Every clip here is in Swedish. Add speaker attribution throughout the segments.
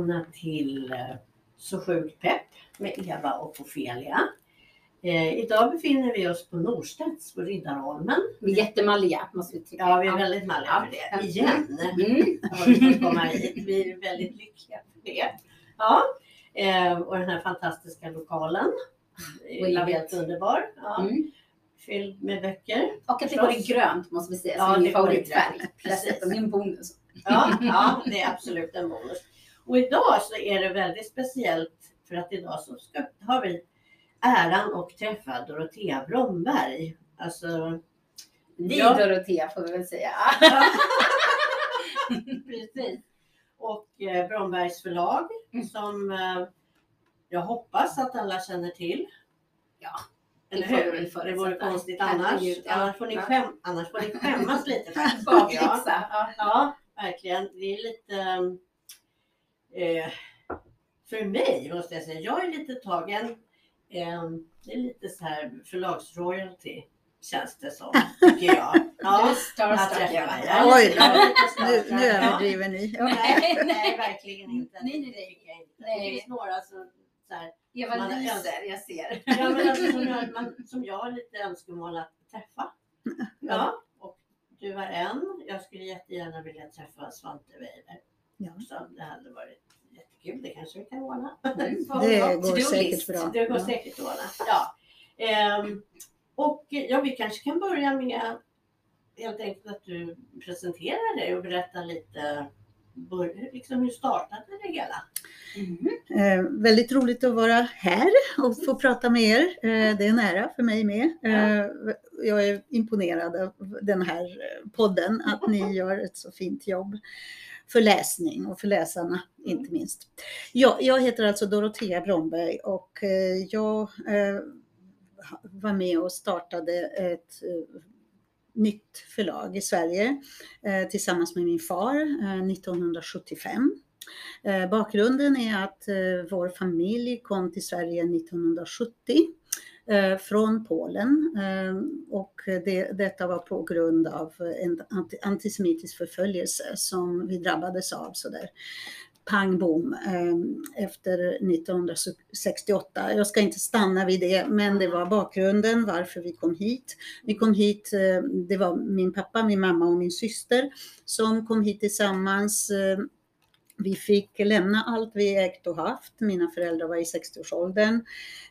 Speaker 1: välkomna till eh, Så sjukt pepp med Eva och Ofelia. Eh, idag befinner vi oss på Norstedts på Riddarholmen.
Speaker 2: Vi är jättemalliga måste vi tycka.
Speaker 1: Ja, vi är väldigt malliga för det. Igen
Speaker 2: Mm.
Speaker 1: vi fått komma hit. Vi är väldigt lyckliga för det. Ja, eh, och den här fantastiska lokalen.
Speaker 2: We
Speaker 1: är helt underbar. Ja,
Speaker 2: Mm.
Speaker 1: Fylld med böcker.
Speaker 2: Och att det går i grönt måste vi säga,
Speaker 1: Ja,
Speaker 2: som
Speaker 1: det
Speaker 2: min favoritfärg. Dessutom
Speaker 1: Precis.
Speaker 2: min bonus.
Speaker 1: Ja, ja, det är absolut en bonus. Och idag så är det väldigt speciellt för att idag så ska, har vi äran att träffa Dorotea Bromberg. Alltså,
Speaker 2: Vi
Speaker 1: Ja.
Speaker 2: Dorotea får vi väl säga.
Speaker 1: precis. Och eh, Brombergs förlag som eh, jag hoppas att alla känner till.
Speaker 2: Ja,
Speaker 1: Eller hur? Det vore konstigt annars.
Speaker 2: Ja.
Speaker 1: Annars får ni, skäm, annars får ni skämmas lite. faktiskt. Ja.
Speaker 2: Ja,
Speaker 1: verkligen. Det är lite... Eh, för mig måste jag säga, jag är lite tagen. Eh, det är lite så här förlagsroyalty känns det som, tycker jag.
Speaker 2: Du är
Speaker 1: Ja, att
Speaker 2: starstruck. Ja.
Speaker 1: Jag är
Speaker 3: Oj då.
Speaker 1: jag
Speaker 3: Nu,
Speaker 1: ja.
Speaker 3: överdriver ni. Ja.
Speaker 1: Nej, nej, verkligen inte.
Speaker 2: Nej, nej,
Speaker 1: Det
Speaker 2: nej.
Speaker 1: jag. Det finns några som, så här,
Speaker 2: Eva
Speaker 1: Man
Speaker 2: lyser, jag ser.
Speaker 1: ja, men alltså, som, jag, man, som jag har lite önskemål att träffa. Ja, och du var en. Jag skulle jättegärna vilja träffa Svante Weider.
Speaker 3: Ja.
Speaker 1: också. Det hade varit jättekul. Det kanske vi kan ordna.
Speaker 2: Mm.
Speaker 3: Det går säkert bra.
Speaker 1: Det går
Speaker 3: Ja.
Speaker 1: säkert att ordna. Ja. Ehm, och ja, vi kanske kan börja med helt enkelt att du presenterar dig och berättar lite bör, liksom, hur startade det hela?
Speaker 2: Mm.
Speaker 3: Eh, väldigt roligt att vara här och få prata med er. Eh, det är en ära för mig med. Eh, jag är imponerad av den här podden, att ni gör ett så fint jobb för läsning och för läsarna inte minst. Ja, jag heter alltså Dorotea Bromberg och eh, jag eh, var med och startade ett eh, nytt förlag i Sverige tillsammans med min far eh, 1975. Eh, bakgrunden är att vår familj kom till Sverige 1970 eh, Eh, från Polen eh, och det, detta var på grund av en antisemitisk förföljelse som vi drabbades av sådär pang bom eh, efter 1968. Jag ska inte stanna vid det, men det var bakgrunden varför vi kom hit. Vi kom hit, det var min pappa, min mamma och min syster som kom hit tillsammans. Vi fick lämna allt vi ägt och haft. Mina föräldrar var i 60-årsåldern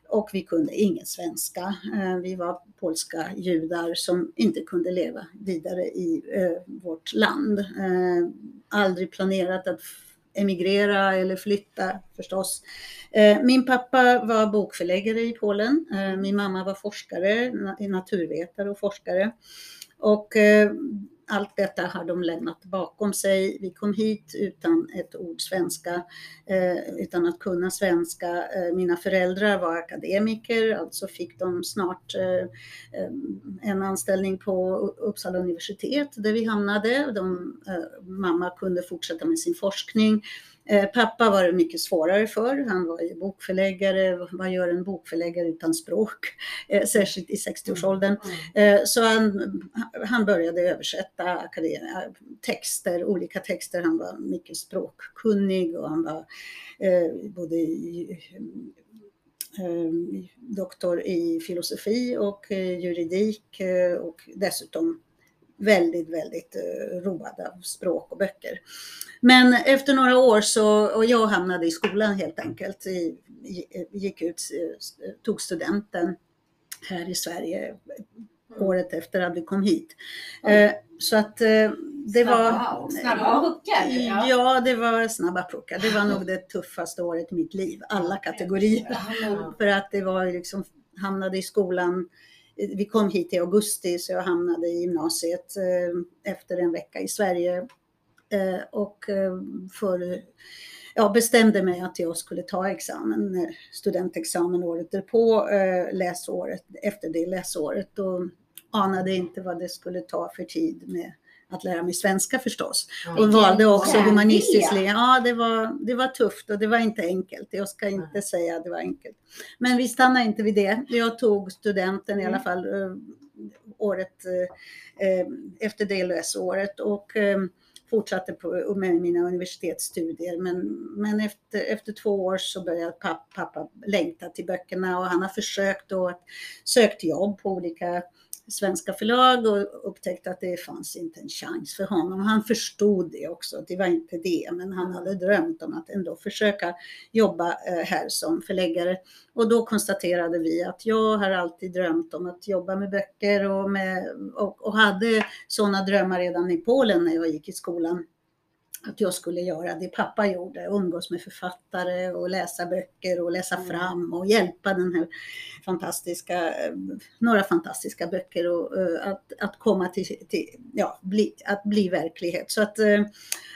Speaker 3: och vi kunde ingen svenska. Eh, vi var polska judar som inte kunde leva vidare i eh, vårt land. Eh, aldrig planerat att emigrera eller flytta förstås. Min pappa var bokförläggare i Polen. Min mamma var forskare, naturvetare och forskare. Och allt detta har de lämnat bakom sig. Vi kom hit utan ett ord svenska, eh, utan att kunna svenska. Eh, mina föräldrar var akademiker, alltså fick de snart eh, en anställning på Uppsala universitet där vi hamnade. De, mamma kunde fortsätta med sin forskning. Eh, Pappa var det mycket svårare för. Han var ju bokförläggare. Vad gör en bokförläggare utan språk? Eh, Särskilt i 60-årsåldern. Eh, Så han, han började översätta texter, olika texter. Han var mycket språkkunnig och han var både i, doktor i filosofi och juridik och dessutom väldigt, väldigt eh, road av språk och böcker. Men efter några år så, och jag hamnade i skolan helt enkelt, gick ut, eh, tog studenten här i Sverige året efter att vi kom hit. Eh, Så att eh, det var...
Speaker 2: Wow, snabba puckar.
Speaker 3: Ja.
Speaker 2: Ja.
Speaker 3: det var snabba puckar. Det var nog det tuffaste året i mitt liv, alla kategorier.
Speaker 2: Ja.
Speaker 3: För att det var liksom, hamnade i skolan, vi kom hit i augusti så jag hamnade i gymnasiet eh, efter en vecka i Sverige. Eh, och eh, för, ja, bestämde mig att jag skulle ta examen, studentexamen året därpå, läsåret, efter det läsåret. Och anade inte vad det skulle ta för tid med att lära mig svenska förstås. Och valde också humanistisk linje. Ja, det var, det var tufft och det var inte enkelt. Jag ska inte säga att det var enkelt. Men vi stannade inte vid det. Jag tog studenten i alla fall eh, året eh, eh, efter det läsåret och eh, fortsatte på, med mina universitetsstudier. Men, men efter, efter två år så började pappa, pappa längta till böckerna och han har försökt att sökt jobb på olika svenska förlag och upptäckte att det fanns inte en chans för honom. Han förstod det också, det var inte det, men han hade drömt om att ändå försöka jobba eh, här som förläggare. Och då konstaterade vi att jag har alltid drömt om att jobba med böcker och, med, och, och hade sådana drömmar redan i Polen när jag gick i skolan att jag skulle göra det pappa gjorde, umgås med författare och läsa böcker och läsa fram och hjälpa den här fantastiska, några fantastiska böcker och uh, att, att komma till, till, ja, bli, att bli verklighet. Så att uh,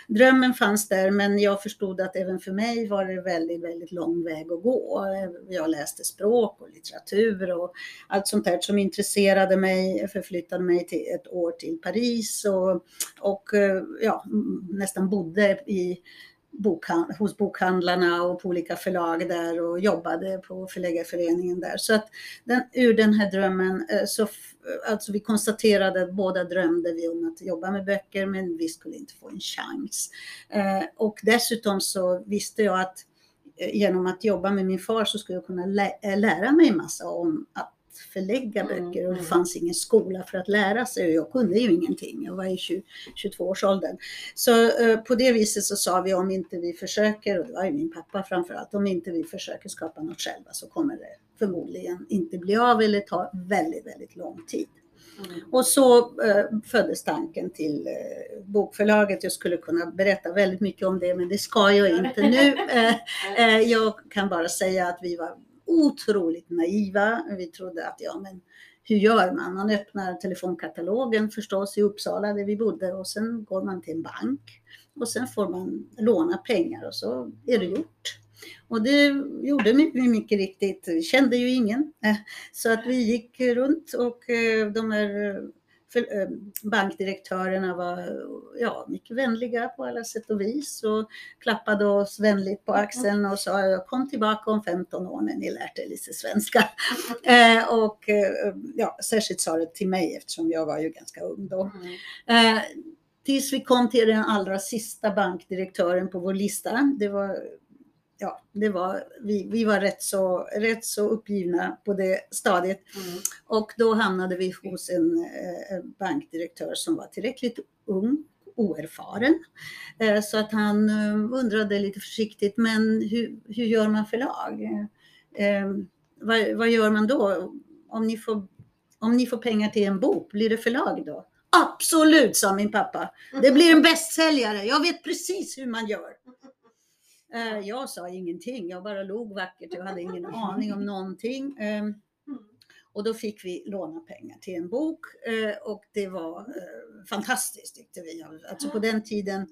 Speaker 3: drömmen fanns där men jag förstod att även för mig var det väldigt, väldigt lång väg att gå. Jag läste språk och litteratur och allt sånt där som intresserade mig, förflyttade mig till ett år till Paris och, och uh, ja, nästan bodde i bokhand, hos bokhandlarna och på olika förlag där och jobbade på förläggarföreningen där. Så att den, ur den här drömmen, eh, så, alltså vi konstaterade att båda drömde vi om att jobba med böcker men vi skulle inte få en chans. Eh, och dessutom så visste jag att eh, genom att jobba med min far så skulle jag kunna lä lära mig massa om att förlägga mm, böcker och det mm. fanns ingen skola för att lära sig och jag kunde ju ingenting. Jag var i 20, 22 års åldern. Så eh, på det viset så sa vi om inte vi försöker, och det var ju min pappa framförallt, om inte vi försöker skapa något själva så kommer det förmodligen inte bli av eller ta väldigt, väldigt lång tid. Mm. Och så eh, föddes tanken till eh, bokförlaget. Jag skulle kunna berätta väldigt mycket om det men det ska jag inte nu. Eh, eh, jag kan bara säga att vi var otroligt naiva. Vi trodde att ja, men hur gör man? Man öppnar telefonkatalogen förstås i Uppsala där vi bodde och sen går man till en bank och sen får man låna pengar och så är det gjort. Och det gjorde vi mycket riktigt, kände ju ingen. Eh, så att vi gick runt och eh, de här eh, för, eh, bankdirektörerna var ja, mycket vänliga på alla sätt och vis och klappade oss vänligt på axeln och sa kom tillbaka om 15 år när ni lärt er lite svenska. Eh, och eh, ja, särskilt sa det till mig eftersom jag var ju ganska ung då. Mm. Tills vi kom till den allra sista bankdirektören på vår lista. Det var ja, det var, vi, vi var rätt så, rätt så uppgivna på det stadiet. Mm. Och då hamnade vi hos en eh, bankdirektör som var tillräckligt ung, oerfaren. Eh, så att han eh, undrade lite försiktigt, men hur, hur gör man förlag? Eh, vad, vad gör man då? Om ni, får, om ni får pengar till en bok, blir det förlag då? Absolut, sa min pappa. Det blir en bästsäljare. Jag vet precis hur man gör. Eh, jag sa ingenting, jag bara log vackert. Jag hade ingen aning om någonting. Ehm, och då fick vi låna pengar till en bok eh, och det var eh, fantastiskt tyckte vi. Alltså på den tiden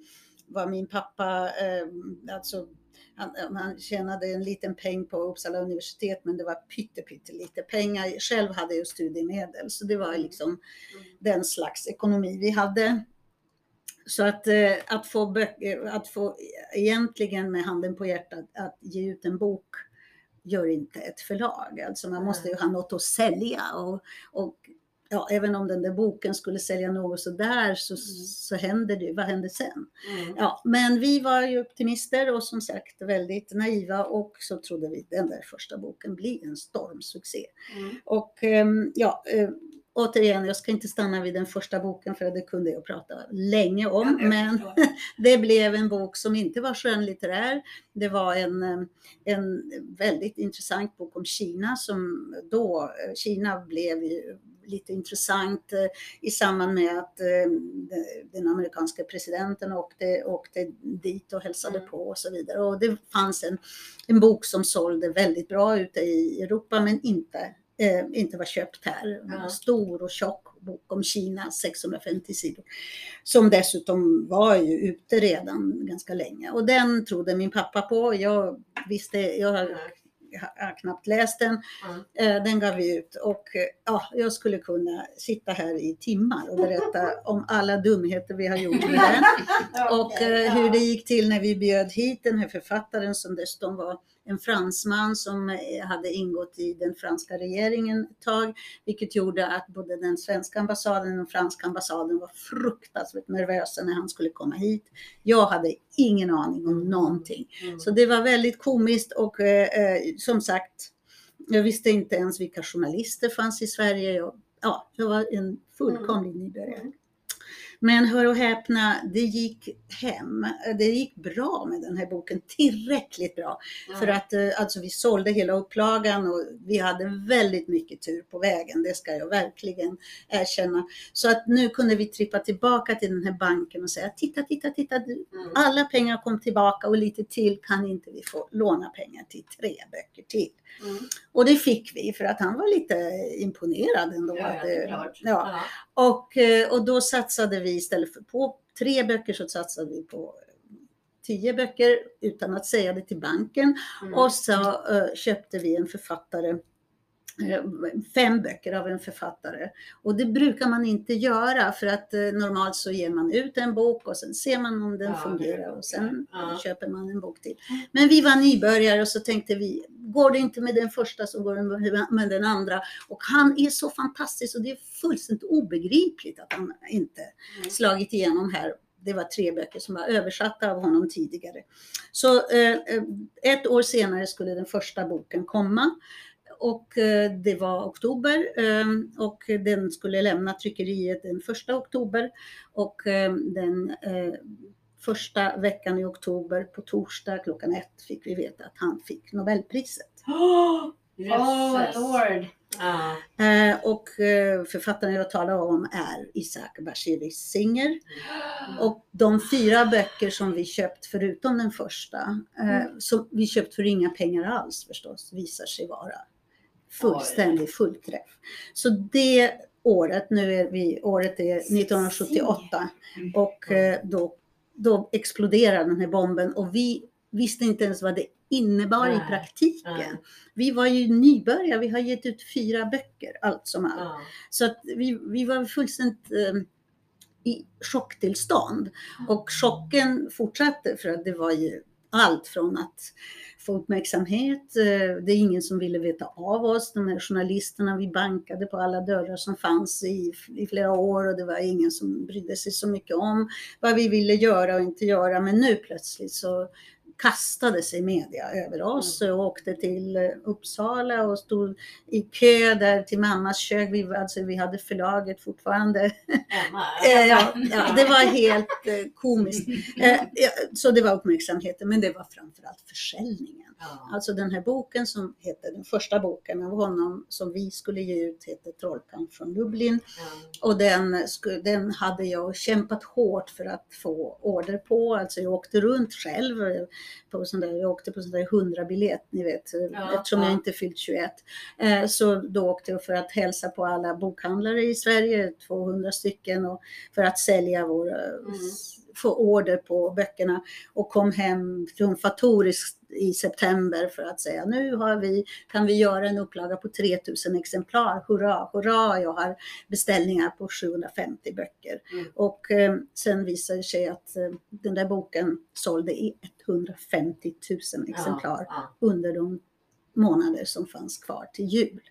Speaker 3: var min pappa, ehm, alltså han, han tjänade en liten peng på Uppsala universitet men det var pytte, pytte lite pengar. Själv hade jag studiemedel så det var liksom mm. den slags ekonomi vi hade. Så att, eh, att, få böcker, att få egentligen med handen på hjärtat att ge ut en bok gör inte ett förlag. Alltså man måste ju ha något att sälja och, och ja, även om den där boken skulle sälja något sådär så, mm. så händer det Vad händer sen? Mm. Ja, men vi var ju optimister och som sagt väldigt naiva och så trodde vi den där första boken blir en stormsuccé. Mm. Och ehm, ja, eh, återigen, jag ska inte stanna vid den första boken för det kunde jag prata länge om. Ja, men det blev en bok som inte var skönlitterär. Det var en, en väldigt intressant bok om Kina som då, Kina blev ju lite intressant eh, i samband med att eh, den amerikanska presidenten åkte, åkte dit och hälsade mm. på och så vidare. Och det fanns en, en bok som sålde väldigt bra ute i Europa men inte eh, inte var köpt här. Ja. Stor och tjock bok om Kina, 650 sidor. Som dessutom var ju ute redan ganska länge. Och den trodde min pappa på. Jag visste, jag har, jag har knappt läst den. Mm. Den gav vi ut och eh, ja, jag skulle kunna sitta här i timmar och berätta om alla dumheter vi har gjort med den. och eh, hur det gick till när vi bjöd hit den här författaren som dessutom var en fransman som eh, hade ingått i den franska regeringen ett tag, vilket gjorde att både den svenska ambassaden och den franska ambassaden var fruktansvärt nervösa när han skulle komma hit. Jag hade ingen aning om någonting.
Speaker 1: Mm.
Speaker 3: Så det var väldigt komiskt och eh, eh, som sagt, jag visste inte ens vilka journalister fanns i Sverige. Jag, ja, jag var en fullkomlig nybörjare. Men hör och häpna, det gick hem. Det gick bra med den här boken, tillräckligt bra. För att eh, alltså, vi sålde hela upplagan och vi hade väldigt mycket tur på vägen, det ska jag verkligen erkänna. Så att nu kunde vi trippa tillbaka till den här banken och säga, titta, titta, titta,
Speaker 1: Mm.
Speaker 3: alla pengar kom tillbaka och lite till kan inte vi få låna pengar till tre böcker till.
Speaker 1: Mm.
Speaker 3: Och det fick vi för att han var lite imponerad ändå.
Speaker 1: Ja, ja,
Speaker 3: att
Speaker 1: klart.
Speaker 3: ja. Och, eh, och då satsade vi istället för på tre böcker så satsade vi på tio böcker utan att säga det till banken.
Speaker 1: Mm.
Speaker 3: Och så eh, köpte vi en författare, eh, fem böcker av en författare. Och det brukar man inte göra för att eh, normalt så ger man ut en bok och sen ser man om den
Speaker 1: Ja,
Speaker 3: fungerar och sen
Speaker 1: Ja.
Speaker 3: köper man en bok till. Men vi var nybörjare och så tänkte vi, går det inte med den första så går det med- med den andra. Och han är så fantastisk och det är fullständigt obegripligt att han inte
Speaker 1: Mm.
Speaker 3: slagit igenom här. Det var tre böcker som var översatta av honom tidigare. Så eh, eh, ett år senare skulle den första boken komma. Och eh, det var oktober eh, och den skulle lämna tryckeriet den första oktober. Och eh, den första veckan i oktober på torsdag klockan ett fick vi veta att han fick Nobelpriset.
Speaker 2: Oh
Speaker 1: Jösses.
Speaker 2: lord.
Speaker 1: Ja.
Speaker 3: Eh, och författaren jag talar om är Isaac Bashevis Singer. Och de fyra böcker som vi köpt förutom den första, eh, som vi köpt för inga pengar alls förstås, visar sig vara fullständig fullträff. Så det året, nu är vi, året är 1978 och eh, då, då exploderar den här bomben. Och vi visste inte ens vad det innebar i praktiken. Vi var ju nybörjare, vi har gett ut fyra böcker allt som allt. Så att vi, vi var fullständigt eh, i chocktillstånd. Och chocken fortsatte för att det var ju allt från att få uppmärksamhet, eh, det är ingen som ville veta av oss, de här journalisterna, vi bankade på alla dörrar som fanns i, i flera år och det var ingen som brydde sig så mycket om vad vi ville göra och inte göra. Men nu plötsligt så kastade sig media över oss och åkte till eh, Uppsala och stod i kö där till mammas kök. Vi, alltså, vi hade förlaget fortfarande. Eh, ja, ja, det var helt eh, komiskt. Så det var uppmärksamheten, men det var framförallt försäljningen. Alltså den här boken som heter, den första boken av honom som vi skulle ge ut heter Trollkarlen från Lublin. Och den, den hade jag kämpat hårt för att få order på. Alltså jag åkte runt själv. Eh, På sån där, jag åkte på sån där 100 biljett, ni vet, eh,
Speaker 1: Ja,
Speaker 3: eftersom jag
Speaker 1: ja.
Speaker 3: inte fyllt 21. Eh, Så då åkte jag för att hälsa på alla bokhandlare i Sverige, 200 stycken, och för att sälja våra,
Speaker 1: Mm.
Speaker 3: få order på böckerna. Och kom hem triumfatoriskt i september för att säga nu har vi, kan vi göra en upplaga på 3000 exemplar. Hurra, hurra, jag har beställningar på 750 böcker.
Speaker 1: Mm.
Speaker 3: Och eh, sen visade det sig att eh, den där boken sålde i 150 000 exemplar
Speaker 1: Ja.
Speaker 3: under de månader som fanns kvar till jul.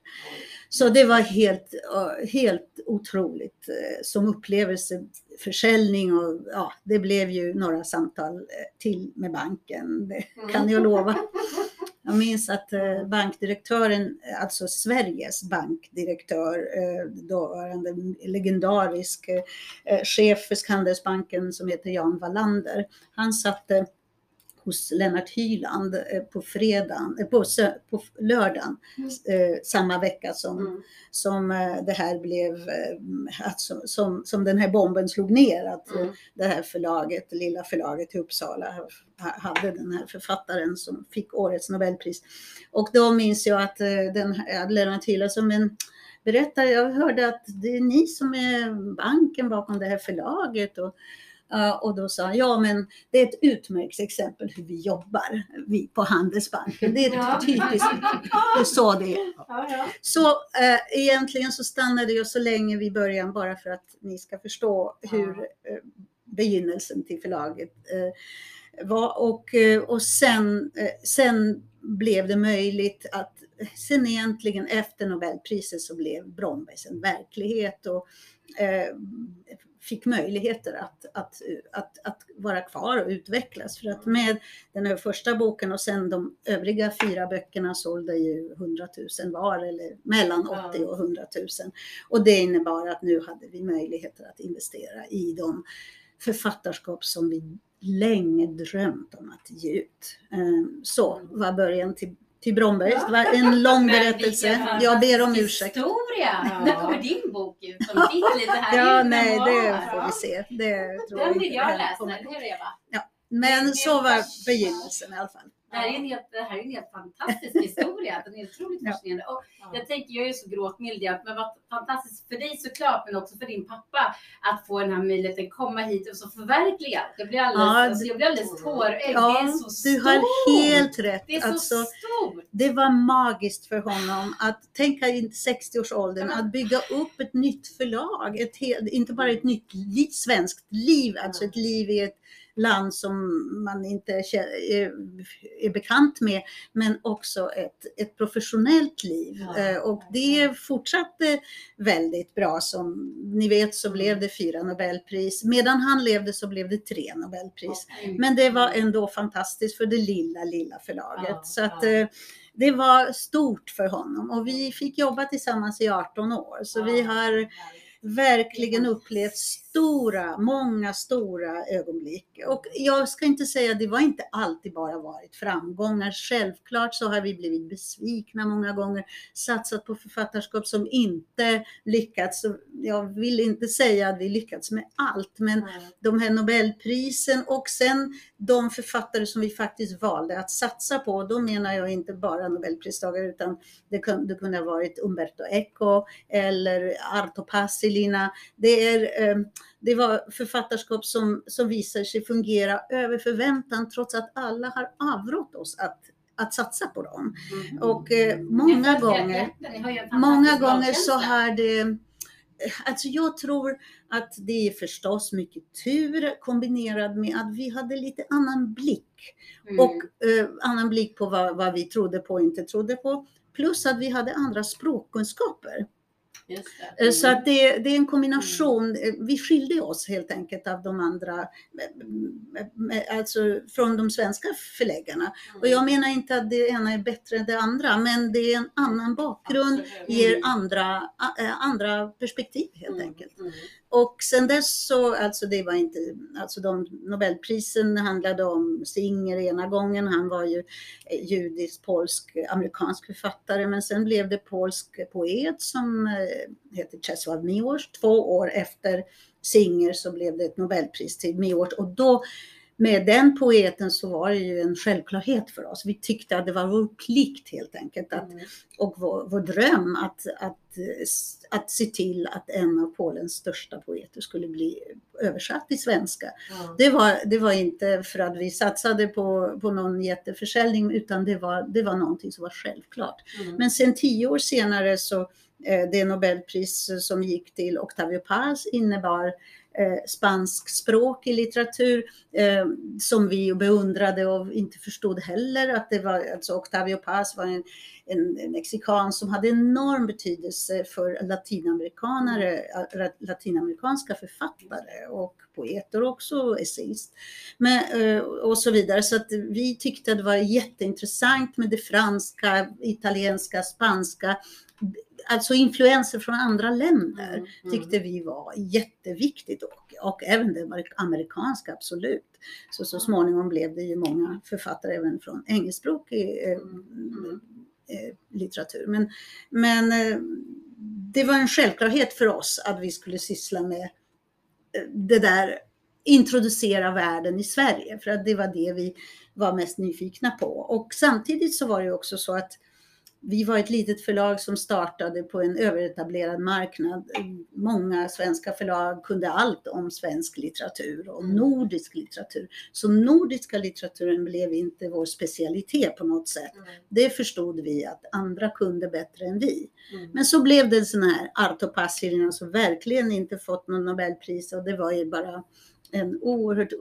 Speaker 3: Så det var helt, helt otroligt eh, som upplevelse, försäljning och ja, det blev ju några samtal eh, till med banken, det kan jag lova. Jag minns att eh, bankdirektören, alltså Sveriges bankdirektör, dåvarande legendarisk chef för Handelsbanken som heter Jan Wallander, han satte hos Lennart Hyland eh, på fredagen, eh, på, på lördagen eh, samma vecka som,
Speaker 1: Mm.
Speaker 3: som det här blev, alltså, som, som den här bomben slog ner. Att
Speaker 1: Mm.
Speaker 3: det här förlaget, det lilla förlaget i Uppsala, ha- hade den här författaren som fick årets Nobelpris. Och då minns jag att den att Lennart Hyland som en berättar, jag hörde att det är ni som är banken bakom det här förlaget. Och, och då sa han, ja men det är ett utmärkt exempel hur vi jobbar, vi på Handelsbanken. Det är
Speaker 1: Ja.
Speaker 3: typiskt, är så det.
Speaker 1: Ja, ja.
Speaker 3: Så eh, egentligen så stannade jag så länge vid början bara för att ni ska förstå hur eh, begynnelsen till förlaget eh, var, och, och sen, sen blev det möjligt att sen egentligen efter Nobelpriset så blev Brombergs en verklighet och eh, fick möjligheter att, att, att, att vara kvar och utvecklas. För att med den här första boken och sen de övriga fyra böckerna sålde ju 100 000 var, eller mellan 80 och 100 000. Och det innebar att nu hade vi möjligheter att investera i de författarskap som vi länge drömt om att ge ut. Eh, så var början till till Bromberg.
Speaker 2: Ja.
Speaker 3: Det var en lång berättelse. Jag ber om ursäkt.
Speaker 2: Historia! När kommer din bok ut? Som ditt lite här
Speaker 3: Ja, nej, det får vi se. Det tror
Speaker 2: Den vill jag
Speaker 3: heller
Speaker 2: läsa, eller hur Eva?
Speaker 3: Men så var begynnelsen i alla fall.
Speaker 2: Det här är en helt, det här är en helt fantastisk historia. Den är otroligt
Speaker 3: Ja.
Speaker 2: fascinerande. Och
Speaker 1: Ja.
Speaker 2: jag tänker, jag är så gråtmild, ja, men vad fantastiskt för dig såklart, men också för din pappa att få den här möjligheten komma hit och så förverkliga. Det blir alldeles,
Speaker 3: Ja,
Speaker 2: alltså, jag blir alldeles tårögd. det är
Speaker 3: Ja,
Speaker 2: så stort.
Speaker 3: du har helt rätt.
Speaker 2: Det är så
Speaker 3: Alltså,
Speaker 2: stort.
Speaker 3: det var magiskt för honom att tänka i 60-årsåldern att bygga upp ett nytt förlag. Ett inte bara ett nytt li, svenskt liv, alltså ett liv i ett land som man inte är, bekant med, men också ett, ett professionellt liv.
Speaker 1: Ja.
Speaker 3: Eh, Och det fortsatte väldigt bra. Som ni vet så blev det fyra Nobelpris. Medan han levde så blev det tre Nobelpris. Men det var ändå fantastiskt för det lilla, lilla förlaget.
Speaker 1: Ja,
Speaker 3: så att
Speaker 1: ja.
Speaker 3: eh, det var stort för honom och vi fick jobba tillsammans i 18 år. Så vi har verkligen upplevt stora, många stora ögonblick. Och jag ska inte säga, det var inte alltid bara varit framgångar. Självklart så har vi blivit besvikna många gånger, satsat på författarskap som inte lyckats. Jag vill inte säga att vi lyckats med allt, men de här Nobelprisen och sen de författare som vi faktiskt valde att satsa på. Då menar jag inte bara Nobelpristagare utan det kunde, det kunde ha varit Umberto Eco eller Arto Passilina. Det, är, eh, det var författarskap som, som visar sig fungera över förväntan trots att alla har avrått oss att, att satsa på dem.
Speaker 2: Mm.
Speaker 3: Och eh, många gånger Många gånger så har det Alltså jag tror att det är förstås mycket tur kombinerat med att vi hade lite annan blick.
Speaker 2: Mm.
Speaker 3: Och eh, annan blick på vad, vad vi trodde på och inte trodde på. Plus att vi hade andra språkkunskaper. Eh, Så att det, det är en kombination. Eh, Vi skilde oss helt enkelt av de andra, eh, alltså från de svenska förläggarna. Och jag menar inte att det ena är bättre än det andra, men det är en annan bakgrund,
Speaker 1: Absolut.
Speaker 3: ger andra, eh, andra perspektiv helt
Speaker 1: Mm,
Speaker 3: enkelt. Och sen dess så, alltså det var inte, alltså de Nobelprisen handlade om Singer ena gången, han var ju eh, judisk, polsk, amerikansk författare, men sen blev det polsk poet som eh, heter Czesław Miłosz. Två år efter Singer så blev det ett Nobelpris till Miłosz. Och då med den poeten så var det ju en självklarhet för oss. Vi tyckte att det var vår plikt helt enkelt att
Speaker 1: Mm.
Speaker 3: och vår, vår dröm att, att, att se till att en av Polens största poeter skulle bli översatt till svenska.
Speaker 1: Ja.
Speaker 3: Det var, det var inte för att vi satsade på, på någon jätteförsäljning utan det var, det var någonting som var självklart.
Speaker 1: Mm.
Speaker 3: Men sen tio år senare så eh, det Nobelpris som gick till Octavio Paz innebar eh, spanskspråkig litteratur eh, som vi beundrade och inte förstod heller att det var, alltså Octavio Paz var en, en, mexikan som hade enorm betydelse för latinamerikanare, eh, latinamerikanska författare och poeter också, essayist men, eh, och så vidare. Så att vi tyckte att det var jätteintressant med det franska, italienska, spanska, alltså influenser från andra länder
Speaker 1: Mm, mm.
Speaker 3: tyckte vi var jätteviktigt och, och även det amerik- amerikanska absolut. Så, så småningom blev det ju många författare även från engelskspråkig eh,
Speaker 1: Mm.
Speaker 3: eh, litteratur. Men, men eh, det var en självklarhet för oss att vi skulle syssla med eh, det där introducera världen i Sverige för att det var det vi var mest nyfikna på. Och samtidigt så var det också så att vi var ett litet förlag som startade på en överetablerad marknad. Många svenska förlag kunde allt om svensk litteratur och
Speaker 1: Mm.
Speaker 3: nordisk litteratur. Så nordiska litteraturen blev inte vår specialitet på något sätt.
Speaker 1: Mm.
Speaker 3: Det förstod vi att andra kunde bättre än vi.
Speaker 1: Mm.
Speaker 3: Men så blev det sån här Arto Passilina som verkligen inte fått någon Nobelpris och det var ju bara en oerhört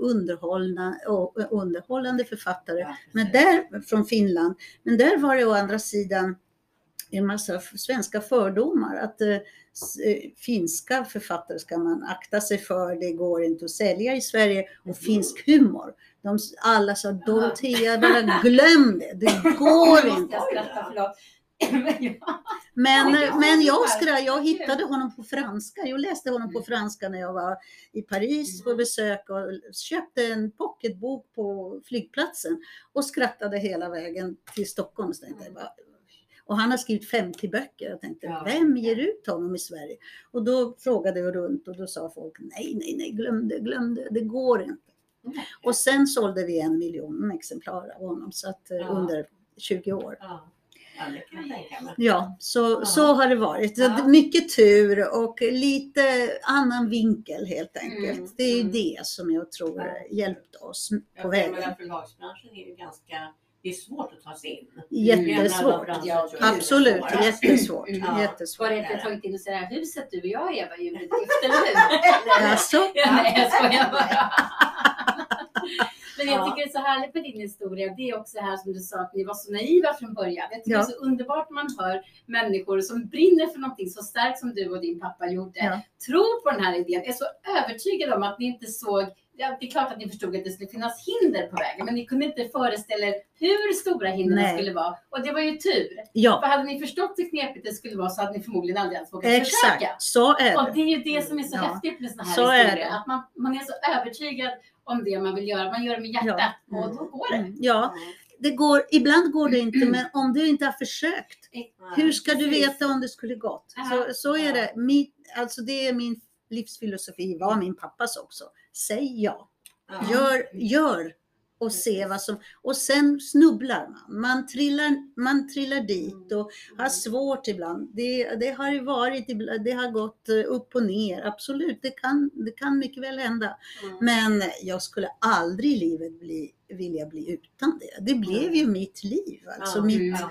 Speaker 3: underhållande författare.
Speaker 1: Ja,
Speaker 3: Men där, från Finland. Men där var det å andra sidan en massa svenska fördomar. Att eh, eh, finska författare ska man akta sig för, det går inte att sälja i Sverige. Och
Speaker 1: Mhm.
Speaker 3: finsk humor. De, alla sa Dorotea, bara glöm det, det går inte.
Speaker 2: Men
Speaker 3: Men,
Speaker 2: jag har
Speaker 3: skra, jag hittade honom på franska. Jag läste honom på franska när jag var i Paris på
Speaker 2: Mm.
Speaker 3: besök och köpte en pocketbok på flygplatsen och skrattade hela vägen till Stockholm. Så tänkte jag bara, och han har skrivit 50 böcker. Jag tänkte,
Speaker 1: Ja.
Speaker 3: vem ger ut honom i Sverige? Och då frågade jag runt och då sa folk, nej, nej, nej, glöm det, glöm det, det går inte.
Speaker 1: Nej.
Speaker 3: Och sen sålde vi en miljon exemplar av honom så att, eh,
Speaker 1: Ja.
Speaker 3: under 20 år.
Speaker 1: Ja. Ja,
Speaker 3: så,
Speaker 1: Ja.
Speaker 3: så har det varit.
Speaker 1: Ja.
Speaker 3: Mycket tur och lite annan vinkel helt enkelt.
Speaker 2: Mm,
Speaker 3: Det är ju
Speaker 1: mm.
Speaker 3: det som jag tror
Speaker 1: Ja.
Speaker 3: hjälpte oss på
Speaker 1: Jag
Speaker 3: vägen.
Speaker 1: menar, förlagsbranschen är ju ganska, det är svårt att ta sig in.
Speaker 3: Jättesvårt.
Speaker 1: Ja,
Speaker 3: Absolut,
Speaker 1: jättesvårt.
Speaker 3: jättesvårt.
Speaker 2: Mm.
Speaker 1: Ja.
Speaker 3: jättesvårt.
Speaker 2: Var det inte tagit in och så här huset du och jag Eva gjorde ett gift, eller hur?
Speaker 3: Alltså,
Speaker 2: Ja, nej, jag skojar bara. Men jag
Speaker 1: Ja.
Speaker 2: tycker det är så härligt med din historia. Det är också här som du sa att ni var så naiva från början. Jag tycker
Speaker 3: Ja.
Speaker 2: det är så underbart man hör människor som brinner för någonting så starkt som du och din pappa gjorde.
Speaker 3: Ja.
Speaker 2: Tror på den här idén. Är så övertygad om att ni inte såg Ja, det är klart att ni förstod att det skulle finnas hinder på vägen, men ni kunde inte föreställa er hur stora hindren
Speaker 3: Nej.
Speaker 2: skulle vara. Och det var ju tur.
Speaker 3: ja,
Speaker 2: För hade ni förstått hur knepigt det skulle vara så hade ni förmodligen aldrig ens vågat försöka.
Speaker 3: exakt. Så är
Speaker 2: Och
Speaker 3: det.
Speaker 2: det är ju det som är så
Speaker 3: Ja.
Speaker 2: häftigt med såna här
Speaker 3: Så
Speaker 2: historier.
Speaker 3: det.
Speaker 2: Att man, man är så övertygad om det man vill göra. Man gör det med hjärtat
Speaker 3: Ja.
Speaker 2: och då går det.
Speaker 3: Mm, Ja, det går, ibland går det inte, men om du inte har försökt, hur ska du veta om det skulle gått? Så, så är det. Min, alltså det är min livsfilosofi, var min pappas också. Säg ja.
Speaker 1: Ja.
Speaker 3: Gör, gör och se vad som... Och sen snubblar man. Man trillar, man trillar dit och har svårt ibland. Det, det har varit, det har gått eh, upp och ner. Absolut, det kan, det kan mycket väl hända.
Speaker 1: Mm.
Speaker 3: Men jag skulle aldrig i livet bli, vilja bli utan det. Det blev ju mitt liv. Alltså mitt
Speaker 2: Mm.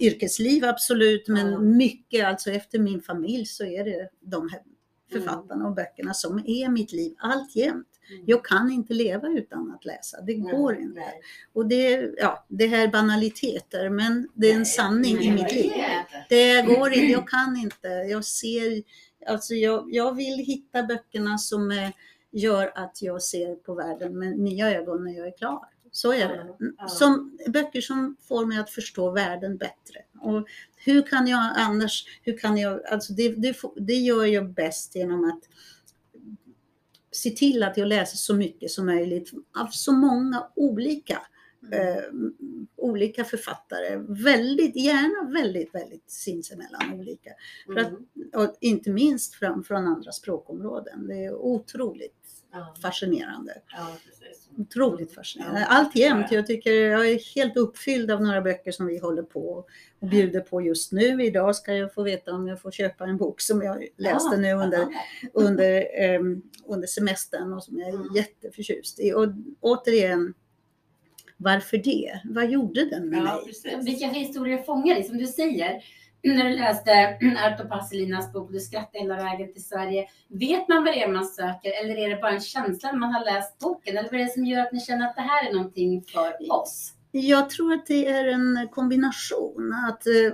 Speaker 3: yrkesliv absolut, men mycket, alltså efter min familj så är det de här
Speaker 1: Mm.
Speaker 3: Författarna och böckerna som är mitt liv alltjämt.
Speaker 1: Mm.
Speaker 3: Jag kan inte leva utan att läsa, det
Speaker 1: Nej,
Speaker 3: går inte.
Speaker 1: nej.
Speaker 3: Och det, ja, det här är banaliteter, men det är en
Speaker 1: Nej,
Speaker 3: sanning i
Speaker 1: nej,
Speaker 3: mitt
Speaker 1: det
Speaker 3: liv. Det går inte, jag kan inte. Jag ser, alltså jag, jag vill hitta böckerna som eh, gör att jag ser på världen med nya ögon när jag är klar. Så är det. Som, böcker som får mig att förstå världen bättre. Och hur kan jag annars, hur kan jag, alltså det, det, det gör jag bäst genom att se till att jag läser så mycket som möjligt av så många olika eh, olika författare. Väldigt, gärna väldigt, väldigt sinsemellan olika. för att-
Speaker 1: Mm.
Speaker 3: Och inte minst från, från andra språkområden. Det är otroligt fascinerande.
Speaker 1: ja.
Speaker 3: Otroligt fascinerande. Alltjämt. Jag tycker jag är helt uppfylld av några böcker som vi håller på och bjuder på just nu. Idag ska jag få veta om jag får köpa en bok som jag läste nu under, under, ehm, under semestern och som jag är
Speaker 1: Mm.
Speaker 3: jätteförtjust i. Och återigen, varför det? Vad gjorde den med
Speaker 1: Ja,
Speaker 3: mig?
Speaker 1: precis.
Speaker 2: Vilka historier fångar dig? Som du säger, när du läste mm, Arto Passelinas bok du skrattade hela vägen till Sverige. Vet man vad det är man söker eller är det bara en känsla när man har läst boken? Eller vad är det som gör att ni känner att det här är någonting för oss?
Speaker 3: Jag tror att det är en kombination. Att, eh,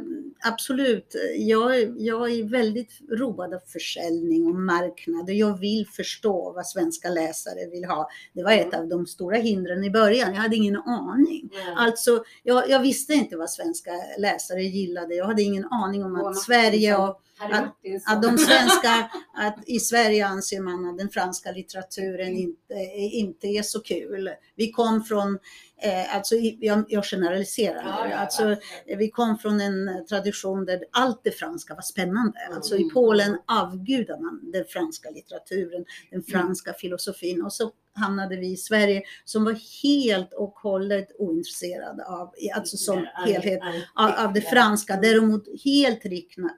Speaker 3: absolut, jag, är- jag är väldigt road av försäljning och marknad och jag vill förstå vad svenska läsare vill ha. Det var ett av de stora hindren i början. Jag hade ingen aning.
Speaker 1: Nej.
Speaker 3: Alltså, jag, jag visste inte vad svenska läsare gillade. Jag hade ingen aning om att Sverige och Att- att de svenska, att i Sverige anser man att den franska litteraturen
Speaker 2: Mm.
Speaker 3: inte, inte är så kul. Vi kom från, eh, alltså jag, jag generaliserar
Speaker 1: Ja, ja,
Speaker 3: alltså vi kom från en tradition där allt det franska var spännande.
Speaker 1: Mm.
Speaker 3: Alltså i Polen avgudar man den franska litteraturen, den franska filosofin och så hamnade vi i Sverige som var helt och hållet ointresserade av, alltså som helhet, av, av det franska. Däremot helt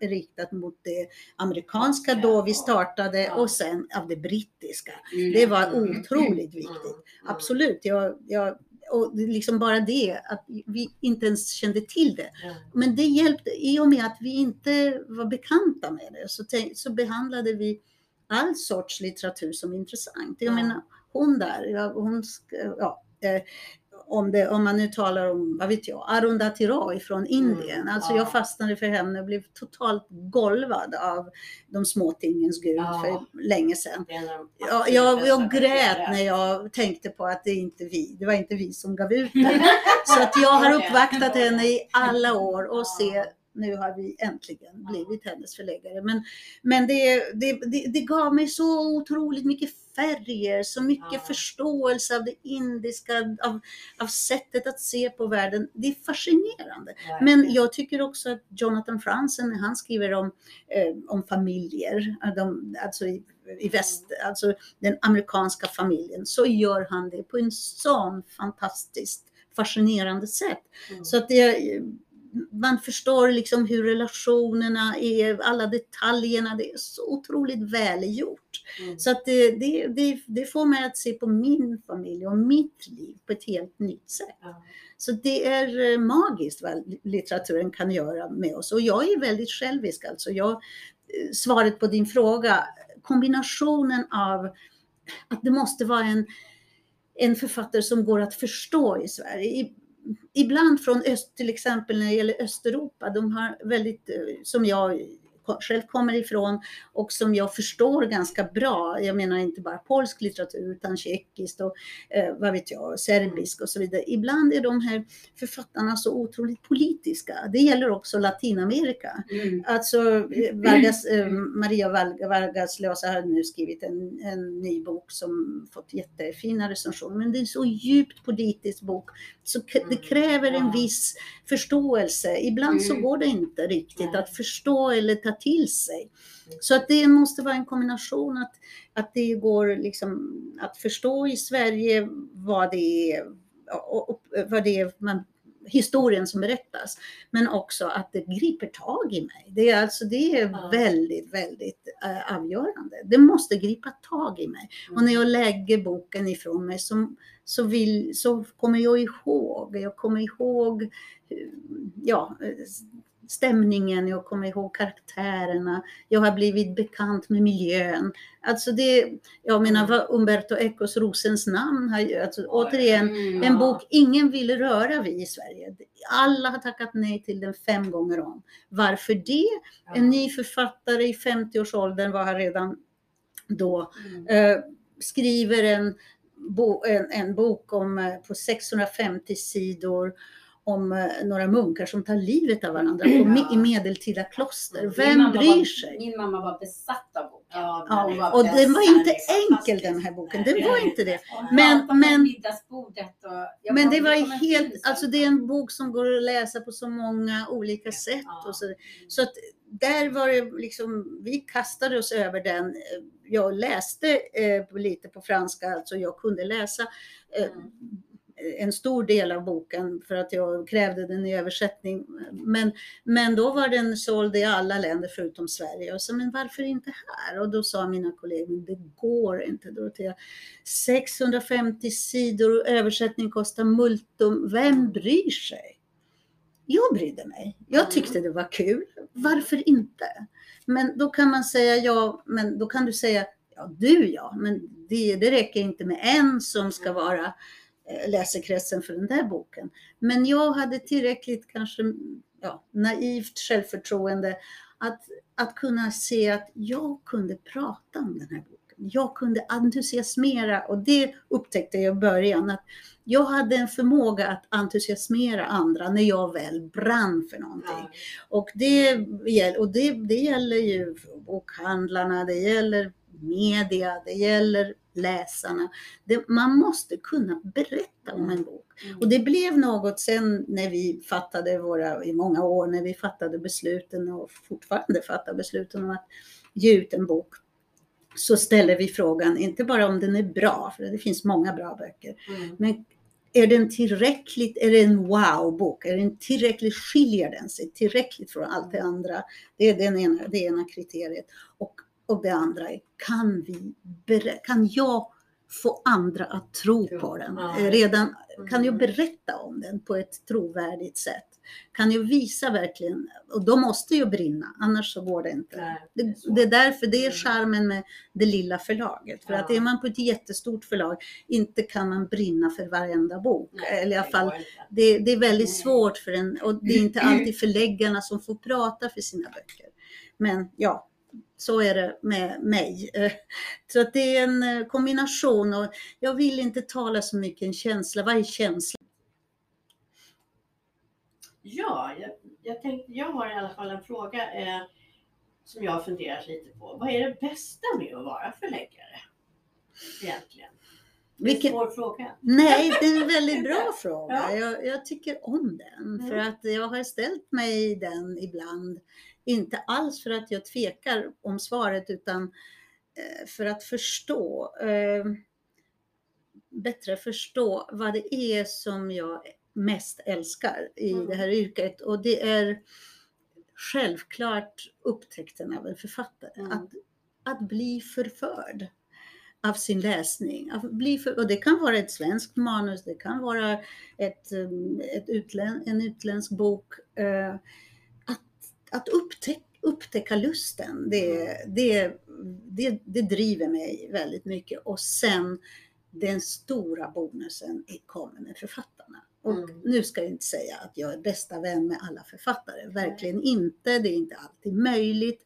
Speaker 3: riktat mot det amerikanska då vi startade och sen av det brittiska.
Speaker 2: Mm.
Speaker 3: Det var
Speaker 1: Mm.
Speaker 3: otroligt viktigt. Absolut, jag, jag, och liksom bara det att vi inte ens kände till det. Men det hjälpte, i och med att vi inte var bekanta med det så, så behandlade vi all sorts litteratur som intressant. Jag
Speaker 1: Ja.
Speaker 3: menar, hon där, hon, ja, eh, om, det, om man nu talar om, vad vet jag, Arundhati Roy från Indien.
Speaker 1: Mm,
Speaker 3: alltså
Speaker 1: ja.
Speaker 3: jag fastnade för henne och blev totalt golvad av de små tingens gud
Speaker 1: Ja.
Speaker 3: för länge sedan. Ja, jag, jag grät när jag tänkte på att det inte vi, det var inte vi som gav ut den. Så att jag har uppvaktat henne i alla år och se, nu har vi äntligen blivit hennes förläggare. Men, men det, det, det, det gav mig så otroligt mycket färger, så mycket
Speaker 1: Ja.
Speaker 3: förståelse av det indiska, av, av sättet att se på världen. Det är fascinerande.
Speaker 1: Verkligen.
Speaker 3: Men jag tycker också att Jonathan Franzen, han skriver om, eh, om familjer, eh, de, alltså i, i väst, alltså den amerikanska familjen, så gör han det på en sån fantastiskt fascinerande sätt.
Speaker 1: Mm.
Speaker 3: Så att det, man förstår liksom hur relationerna är, alla detaljerna, det är så otroligt välgjort.
Speaker 1: Mm.
Speaker 3: Så att det, det, det, det får mig att se på min familj och mitt liv på ett helt nytt sätt.
Speaker 1: Ja.
Speaker 3: Så det är eh, magiskt vad litteraturen kan göra med oss. Och jag är väldigt självisk alltså. Jag, eh, svaret på din fråga, kombinationen av att det måste vara en, en författare som går att förstå i Sverige. Ibland från öst, till exempel när det gäller Östeuropa, de har väldigt, eh, som jag själv kommer ifrån och som jag förstår ganska bra. Jag menar inte bara polsk litteratur utan tjeckiskt och eh, vad vet jag, serbisk och så vidare. Ibland är de här författarna så otroligt politiska. Det gäller också Latinamerika.
Speaker 2: Mm.
Speaker 3: Alltså eh, Vargas, eh, Maria Varg- Vargas Llosa har nu skrivit en, en ny bok som fått jättefina recensioner. Men det är en så djupt politisk bok. Så det
Speaker 1: Mm,
Speaker 3: kräver en
Speaker 1: ja.
Speaker 3: viss förståelse. Ibland så
Speaker 2: Mm.
Speaker 3: går det inte riktigt att förstå eller ta till sig.
Speaker 1: Mm.
Speaker 3: Så att det måste vara en kombination att, att det går liksom att förstå i Sverige vad det är, och, och, vad det är man, historien som berättas. Men också att det griper tag i mig. Det är alltså det är
Speaker 1: Ja.
Speaker 3: väldigt, väldigt eh, avgörande. Det måste gripa tag i mig. Och när jag lägger boken ifrån mig så, så, vill, så kommer jag ihåg, jag kommer ihåg eh, ja, eh, stämningen, jag kommer ihåg karaktärerna, jag har blivit bekant med miljön. Alltså det, jag menar vad Umberto Ecos Rosens namn har alltså, återigen,
Speaker 2: Mm.
Speaker 3: en bok ingen ville röra vid i Sverige. Alla har tackat nej till den fem gånger om. Varför det? En ny författare i 50-årsåldern var här redan då
Speaker 1: Mm.
Speaker 3: eh, skriver en, bo, en, en bok om, eh, på 650 sidor om eh, några munkar som tar livet av varandra me- i medeltida kloster.
Speaker 1: Min
Speaker 3: Vem bryr
Speaker 2: var,
Speaker 3: sig?
Speaker 2: Min mamma var besatt av boken.
Speaker 1: Ja,
Speaker 3: Ja,
Speaker 1: den var
Speaker 3: och den var inte enkel den här boken. Det var inte det. Men- men- Men det var helt, alltså det är en bok som går att läsa på så många olika sätt.
Speaker 1: Ja.
Speaker 3: Och så, så att där var det liksom, vi kastade oss över den. Jag läste eh, lite på franska, alltså jag kunde läsa eh,
Speaker 1: Mm.
Speaker 3: En stor del av boken för att jag krävde den i översättning. Men, men då var den såld i alla länder förutom Sverige. Och så, men varför inte här? Och då sa mina kollegor, det går inte Dorotea. 650 sidor och översättning kostar multum. Vem bryr sig? Jag brydde mig. Jag
Speaker 1: Mm.
Speaker 3: tyckte det var kul. Varför inte? Men då kan man säga ja, men då kan du säga ja, du ja, men det, det räcker inte med en som ska vara läsekretsen för den där boken. Men jag hade tillräckligt kanske ja, naivt självförtroende att, att kunna se att jag kunde prata om den här boken. Jag kunde entusiasmera och det upptäckte jag i början att jag hade en förmåga att entusiasmera andra när jag väl brann för någonting.
Speaker 1: Ja.
Speaker 3: Och, det, och det, det gäller ju bokhandlarna, det gäller media, det gäller läsarna. Det, man måste kunna berätta om en bok.
Speaker 1: Mm.
Speaker 3: Och det blev något sen när vi fattade våra, i många år, när vi fattade besluten och fortfarande fattar besluten om att ge ut en bok. Så ställer vi frågan, inte bara om den är bra, för det finns många bra böcker,
Speaker 1: Mm.
Speaker 3: men är den tillräckligt, är det en wow-bok? Är den tillräckligt, skiljer den sig tillräckligt från allt det andra? Det är den ena, det ena kriteriet. Och, och det andra är, kan, vi, kan jag få andra att tro på den?
Speaker 1: ja.
Speaker 3: Eh, Redan, kan jag
Speaker 1: Mm.
Speaker 3: berätta om den på ett trovärdigt sätt? kan ju visa verkligen, och de måste ju brinna, annars så går det inte.
Speaker 1: Nej,
Speaker 3: Det,
Speaker 1: är
Speaker 3: det är därför det är
Speaker 1: Mm.
Speaker 3: charmen med det lilla förlaget. För att
Speaker 1: Ja.
Speaker 3: är man på ett jättestort förlag, inte kan man brinna för varenda bok.
Speaker 1: Nej,
Speaker 3: Eller i alla fall, det, det är väldigt
Speaker 1: Mm.
Speaker 3: svårt för en, och det är inte alltid förläggarna som får prata för sina böcker. Men ja, så är det med mig. Eh, Så att det är en eh, kombination och jag vill inte tala så mycket en känsla. Vad är känsla?
Speaker 1: Ja, jag, jag, tänkte, jag har i alla fall en fråga eh, som jag har funderat lite på. Vad är det bästa med att vara förläggare? Egentligen. Det är en svår fråga.
Speaker 3: Nej, det är en väldigt bra fråga.
Speaker 1: Ja.
Speaker 3: Jag, jag tycker om den.
Speaker 1: Mm.
Speaker 3: För att jag har ställt mig den ibland. Inte alls för att jag tvekar om svaret utan eh, för att förstå. Eh, bättre förstå vad det är som jag mest älskar i
Speaker 1: Mm.
Speaker 3: det här yrket. Och det är självklart upptäckten av en författare.
Speaker 1: Mm.
Speaker 3: Att, att bli förförd av sin läsning. Att bli för, och det kan vara ett svenskt manus, det kan vara ett, um, ett utlän, en utländsk bok. Att att upptäck, upptäcka lusten, det, det, det, det driver mig väldigt mycket. Och sen den stora bonusen kommer med författarna. Och
Speaker 1: Mm.
Speaker 3: nu ska jag inte säga att jag är bästa vän med alla författare, verkligen inte. Det är inte alltid möjligt.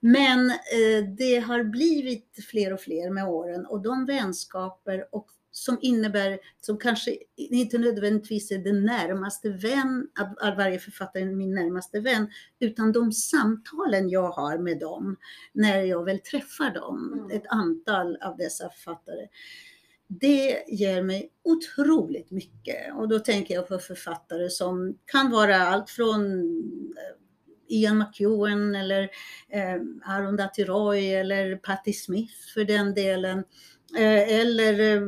Speaker 3: Men eh, det har blivit fler och fler med åren och de vänskaper och som innebär, som kanske inte nödvändigtvis är den närmaste vän, att, varje författare är min närmaste vän, utan de samtalen jag har med dem när jag väl träffar dem,
Speaker 1: Mm.
Speaker 3: ett antal av dessa författare. Det ger mig otroligt mycket och då tänker jag på författare som kan vara allt från eh, Ian McEwan eller eh, Arundhati Roy eller Patti Smith för den delen. Eh, eller eh,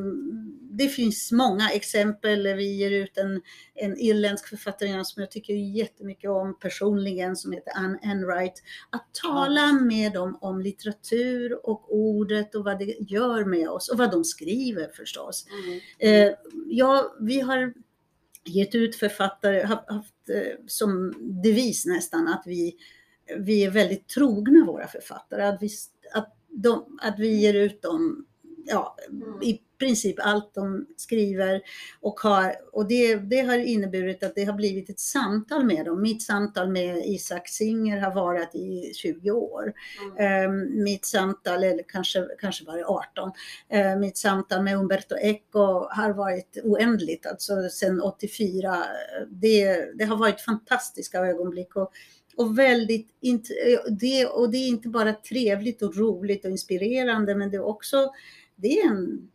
Speaker 3: det finns många exempel. Vi ger ut en, en irländsk författare som jag tycker jättemycket om personligen som heter Anne Enright. Att tala med dem om litteratur och ordet och vad det gör med oss och vad de skriver förstås.
Speaker 1: Mm.
Speaker 3: Eh, ja, vi har gett ut författare, haft, som devis nästan att vi, vi är väldigt trogna våra författare. Att vi, att de, att vi ger ut dem, ja,
Speaker 1: Mm.
Speaker 3: i princip allt de skriver och har, och det, det har inneburit att det har blivit ett samtal med dem. Mitt samtal med Isak Singer har varit i 20 år.
Speaker 1: Mm.
Speaker 3: Eh, mitt samtal, eller kanske, kanske var det 18, eh, mitt samtal med Umberto Eco har varit oändligt, alltså sedan 84. Det, det har varit fantastiska ögonblick och, och väldigt, det, och det är inte bara trevligt och roligt och inspirerande, men det är också, det är en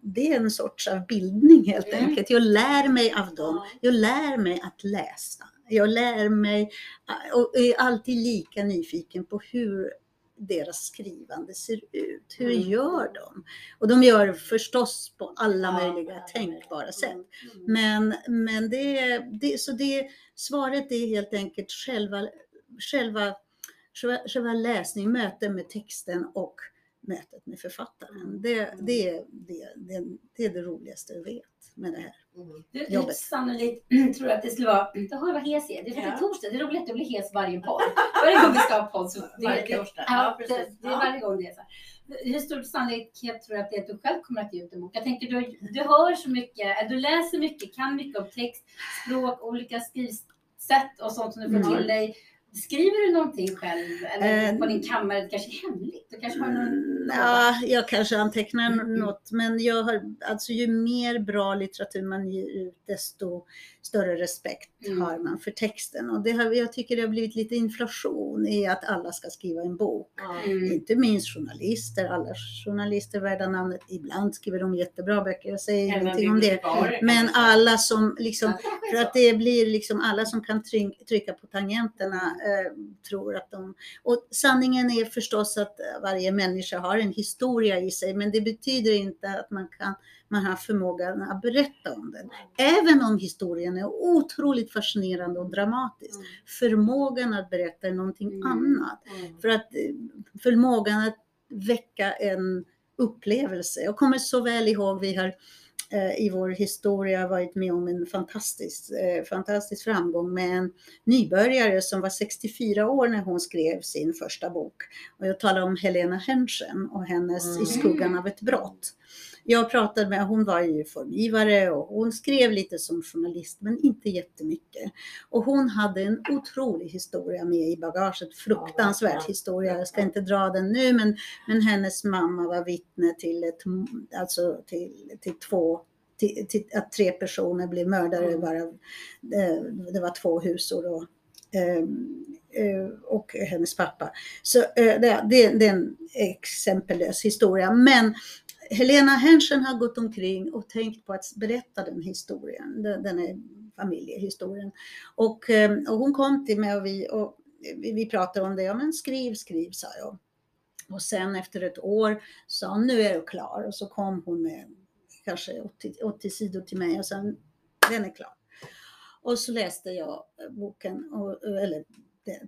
Speaker 3: det är en sorts av bildning helt
Speaker 2: Mm.
Speaker 3: enkelt. Jag lär mig av dem.
Speaker 1: Ja.
Speaker 3: Jag lär mig att läsa. Jag lär mig och är alltid lika nyfiken på hur deras skrivande ser ut. Hur
Speaker 1: Mm.
Speaker 3: gör de? Och de gör förstås på alla möjliga
Speaker 1: ja,
Speaker 3: tänkbara sätt.
Speaker 1: Mm. Mm.
Speaker 3: Men, men det, det, så det, svaret är helt enkelt själva, själva, själva, själva läsningen, mötet med texten och mötet med författaren. Det, det, är- det, det, det är det roligaste jag vet med det här.
Speaker 1: Mm.
Speaker 2: Du,
Speaker 3: Jobbet.
Speaker 2: sannolikt tror att det skulle vara, Jaha, vad hes jag är? Det är för det
Speaker 1: Ja.
Speaker 2: är torsdag, det är roligt att bli hes varje podd. Varje gång vi ska ha podd så det,
Speaker 1: Varje
Speaker 2: det,
Speaker 1: torsdag.
Speaker 2: ja, det,
Speaker 1: precis.
Speaker 2: det är varje gång det är så här. Hur stor sannolikhet tror du att det är att du själv kommer att ge ut en bok? Jag tänker du, du hör så mycket, du läser mycket, kan mycket om text, språk, olika skrivsätt och sånt som du får
Speaker 3: Mm.
Speaker 2: till dig. Skriver du någonting själv eller
Speaker 3: Eh,
Speaker 2: på din kammare? Det kanske är hemligt? Du kanske har någon...
Speaker 3: Mm, Ja, jag kanske antecknar
Speaker 2: Mm.
Speaker 3: något, men jag har, alltså ju mer bra litteratur man ger ut, desto större respekt
Speaker 2: Mm.
Speaker 3: har man för texten. Och det har, jag tycker det har blivit lite inflation i att alla ska skriva en bok.
Speaker 2: Mm.
Speaker 3: Inte minst journalister, alla journalister värda namnet. Ibland skriver de jättebra böcker, jag säger
Speaker 1: Även
Speaker 3: ingenting om det. Men alla som liksom
Speaker 2: Ja,
Speaker 3: för att det blir liksom alla som kan tryck, trycka på tangenterna tror att de... Och sanningen är förstås att eh, varje människa har en historia i sig, men det betyder inte att man kan man har förmågan att berätta om den. Även om historien är otroligt fascinerande och dramatisk.
Speaker 1: Mm.
Speaker 3: Förmågan att berätta är någonting
Speaker 2: Mm.
Speaker 3: annat.
Speaker 1: Mm.
Speaker 3: För att eh, förmågan att väcka en upplevelse. Jag kommer så väl ihåg, vi har eh, i vår historia varit med om en fantastisk, eh, fantastisk framgång med en nybörjare som var 64 år när hon skrev sin första bok. Och jag talar om Helena Henschen och hennes
Speaker 1: Mm.
Speaker 3: I skuggan av ett brott. Jag pratade med, hon var ju formgivare och hon skrev lite som journalist men inte jättemycket. Och hon hade en otrolig historia med i bagaget, fruktansvärd historia. Jag ska inte dra den nu men, men hennes mamma var vittne till, ett, alltså till, till två till, till att tre personer blev mördare
Speaker 1: Mm.
Speaker 3: bara. eh, Det var två husor och, eh, eh, och hennes pappa. Så det, det, det är en exempellös historia. Men Helena Henschen har gått omkring och tänkt på att berätta den historien, den, här är familjehistorien. Och, eh, och hon kom till mig och vi, och vi, pratade om det, ja men skriv, skriv sa jag. Och sen efter ett år sa hon, nu är du klar. Och så kom hon med kanske 80, 80 sidor till mig och sen, den är klar. Och så läste jag boken, och, eller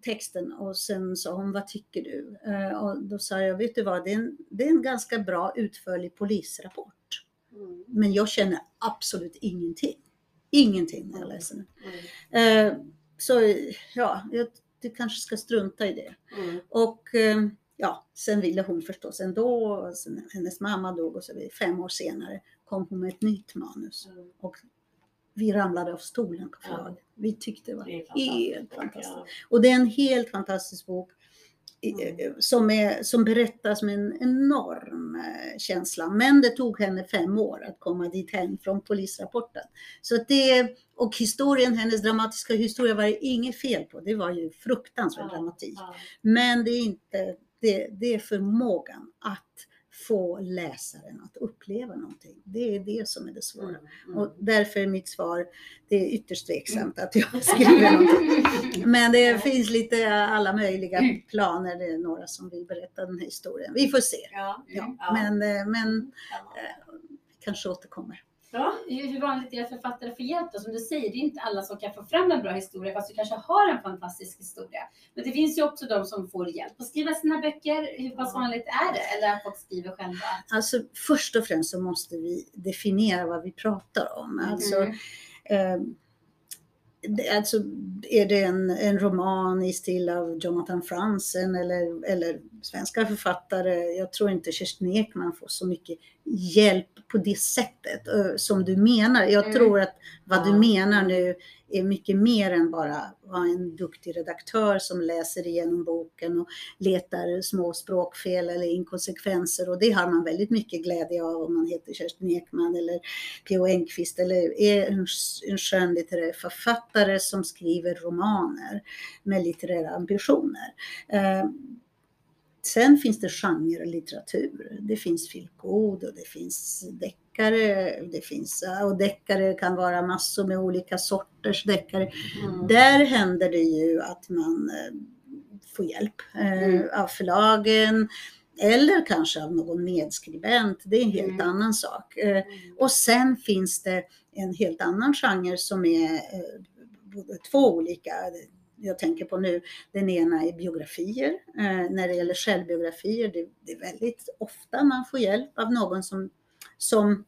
Speaker 3: texten och sen sa hon, vad tycker du? Eh, Och då sa jag, vet du vad, det är en, det är en ganska bra utförlig polisrapport.
Speaker 1: Mm.
Speaker 3: Men jag känner absolut ingenting. Ingenting när jag läser den.
Speaker 1: Mm.
Speaker 3: Eh, Så ja, jag, du kanske ska strunta i det.
Speaker 1: Mm.
Speaker 3: Och eh, ja, sen ville hon förstås ändå. Sen hennes mamma dog och så vidare. Fem år senare kom hon med ett nytt manus.
Speaker 1: Mm.
Speaker 3: Och vi ramlade av stolen på
Speaker 1: Ja.
Speaker 3: förlaget. Vi tyckte det var
Speaker 1: Det
Speaker 3: helt fantastiskt.
Speaker 1: Ja.
Speaker 3: Och det är en helt fantastisk bok
Speaker 1: Mm.
Speaker 3: eh, som, är, som berättas med en enorm eh, känsla. Men det tog henne fem år att komma dit hem från polisrapporten. Så det, och historien, hennes dramatiska historia var det inget fel på. Det var ju fruktansvärd
Speaker 1: Ja,
Speaker 3: dramatik.
Speaker 1: ja.
Speaker 3: Men det är inte, det, det är förmågan att få läsaren att uppleva någonting. Det är det som är det svåra.
Speaker 1: Mm. Mm.
Speaker 3: Och därför är mitt svar, det är ytterst tveksamt att jag skriver någonting. Men det finns lite alla möjliga planer. Det är några som vill berätta den här historien. Vi får se.
Speaker 1: Ja.
Speaker 3: Men, eh, men eh, kanske återkommer.
Speaker 1: Ja.
Speaker 2: Hur hur vanligt är det att författare får hjälp då? Som du säger, det är inte alla som kan få fram en bra historia, fast du kanske har en fantastisk historia. Men det finns ju också de som får hjälp att skriva sina böcker. Hur pass vanligt är det? Eller att folk skriver själva?
Speaker 3: Alltså först och främst så måste vi definiera vad vi pratar om. Alltså,
Speaker 2: Mm.
Speaker 3: eh, Alltså, är det en, en roman i stil av Jonathan Franzen eller, eller svenska författare? Jag tror inte Kerstin Ekman får så mycket hjälp på det sättet eh, som du menar. Jag
Speaker 2: Mm.
Speaker 3: tror att vad du menar nu är mycket mer än bara vara en duktig redaktör som läser igenom boken och letar små språkfel eller inkonsekvenser och det har man väldigt mycket glädje av om man heter Kerstin Ekman eller P.O. Enquist eller är en, en skönlitterär författare som skriver romaner med litterära ambitioner. Sen finns det genrelitteratur. Det finns filkod och det finns deckare. Det finns, och deckare kan vara massor med olika sorters deckare.
Speaker 1: Mm.
Speaker 3: Där händer det ju att man eh, får hjälp eh,
Speaker 2: Mm.
Speaker 3: av förlagen eller kanske av någon medskribent. Det är en helt
Speaker 2: Mm.
Speaker 3: annan sak. Eh,
Speaker 1: Mm.
Speaker 3: och sen finns det en helt annan genre som är både två olika. Jag tänker på nu, den ena är biografier. Eh, när det gäller självbiografier, det, det är väldigt ofta man får hjälp av någon som, som,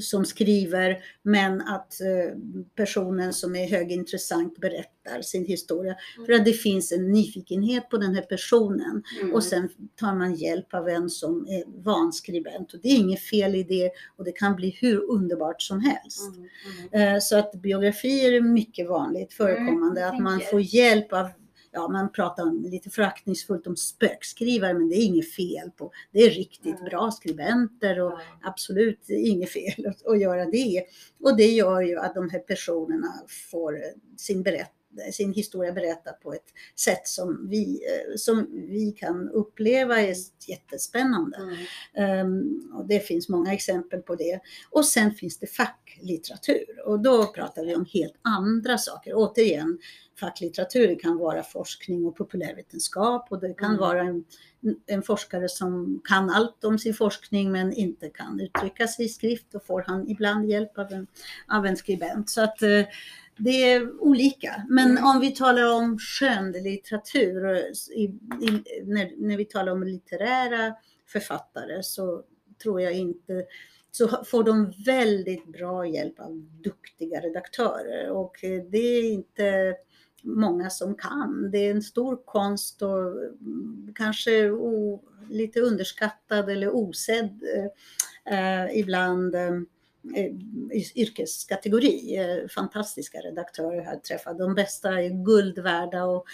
Speaker 3: som skriver, men att eh, personen som är högintressant berättar sin historia. För att det finns en nyfikenhet på den här personen.
Speaker 2: Mm.
Speaker 3: Och sen tar man hjälp av en som är vanskribent. Och det är inget fel i det och det kan bli hur underbart som helst.
Speaker 1: Mm. Mm.
Speaker 3: Eh, Så att biografier är mycket vanligt förekommande.
Speaker 2: Mm,
Speaker 3: att man får hjälp av, ja man pratar lite föraktningsfullt om spökskrivare men det är inget fel på. Det är riktigt bra skribenter och absolut inget fel att, att göra det. Och det gör ju att de här personerna får sin, berätt, sin historia berättad på ett sätt som vi, eh, som vi kan uppleva är jättespännande.
Speaker 1: Mm.
Speaker 3: Ehm, och det finns många exempel på det. Och sen finns det facklitteratur och då pratar vi om helt andra saker. Återigen, facklitteratur kan vara forskning och populärvetenskap och det kan
Speaker 1: Mm.
Speaker 3: vara en, en forskare som kan allt om sin forskning men inte kan uttrycka sig i skrift. Då får han ibland hjälp av en, av en skribent. Så att eh, det är olika. Men
Speaker 2: Mm.
Speaker 3: om vi talar om skönlitteratur, och i, i, när, när vi talar om litterära författare så tror jag inte så får de väldigt bra hjälp av duktiga redaktörer och eh, det är inte många som kan. Det är en stor konst och mm, kanske o, lite underskattad eller osedd eh, eh ibland eh, Eh, yrkeskategori. Eh, fantastiska redaktörer har jag träffat. De bästa är guld värda och,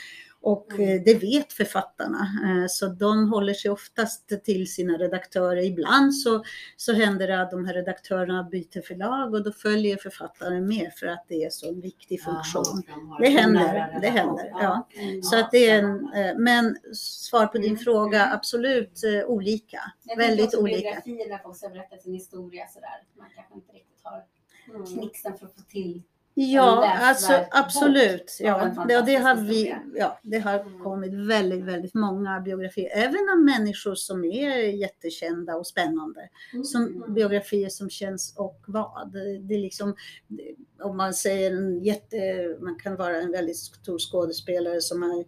Speaker 3: och
Speaker 1: Mm.
Speaker 3: eh, det vet författarna. Eh, Så de håller sig oftast till sina redaktörer. Ibland så, så händer det att de här redaktörerna byter förlag och då följer författaren med för att det är så en viktig funktion.
Speaker 1: Jaha,
Speaker 3: Det händer, det händer, ja.
Speaker 2: Mm.
Speaker 3: Så att det är en, eh, men svar på din
Speaker 2: Mm.
Speaker 3: fråga, absolut olika. Väldigt
Speaker 2: också
Speaker 3: olika.
Speaker 2: biografier när folk ska berätta sin historia sådär. Man kanske inte riktigt har knixen för att få till.
Speaker 3: Ja, alltså absolut. Ja, det, det har vi, ja, det har
Speaker 1: Mm.
Speaker 3: kommit väldigt, väldigt många biografier, även av människor som är jättekända och spännande. Som
Speaker 1: Mm.
Speaker 3: biografier som känns och vad. Det är liksom, om man säger en jätte, man kan vara en väldigt stor skådespelare som har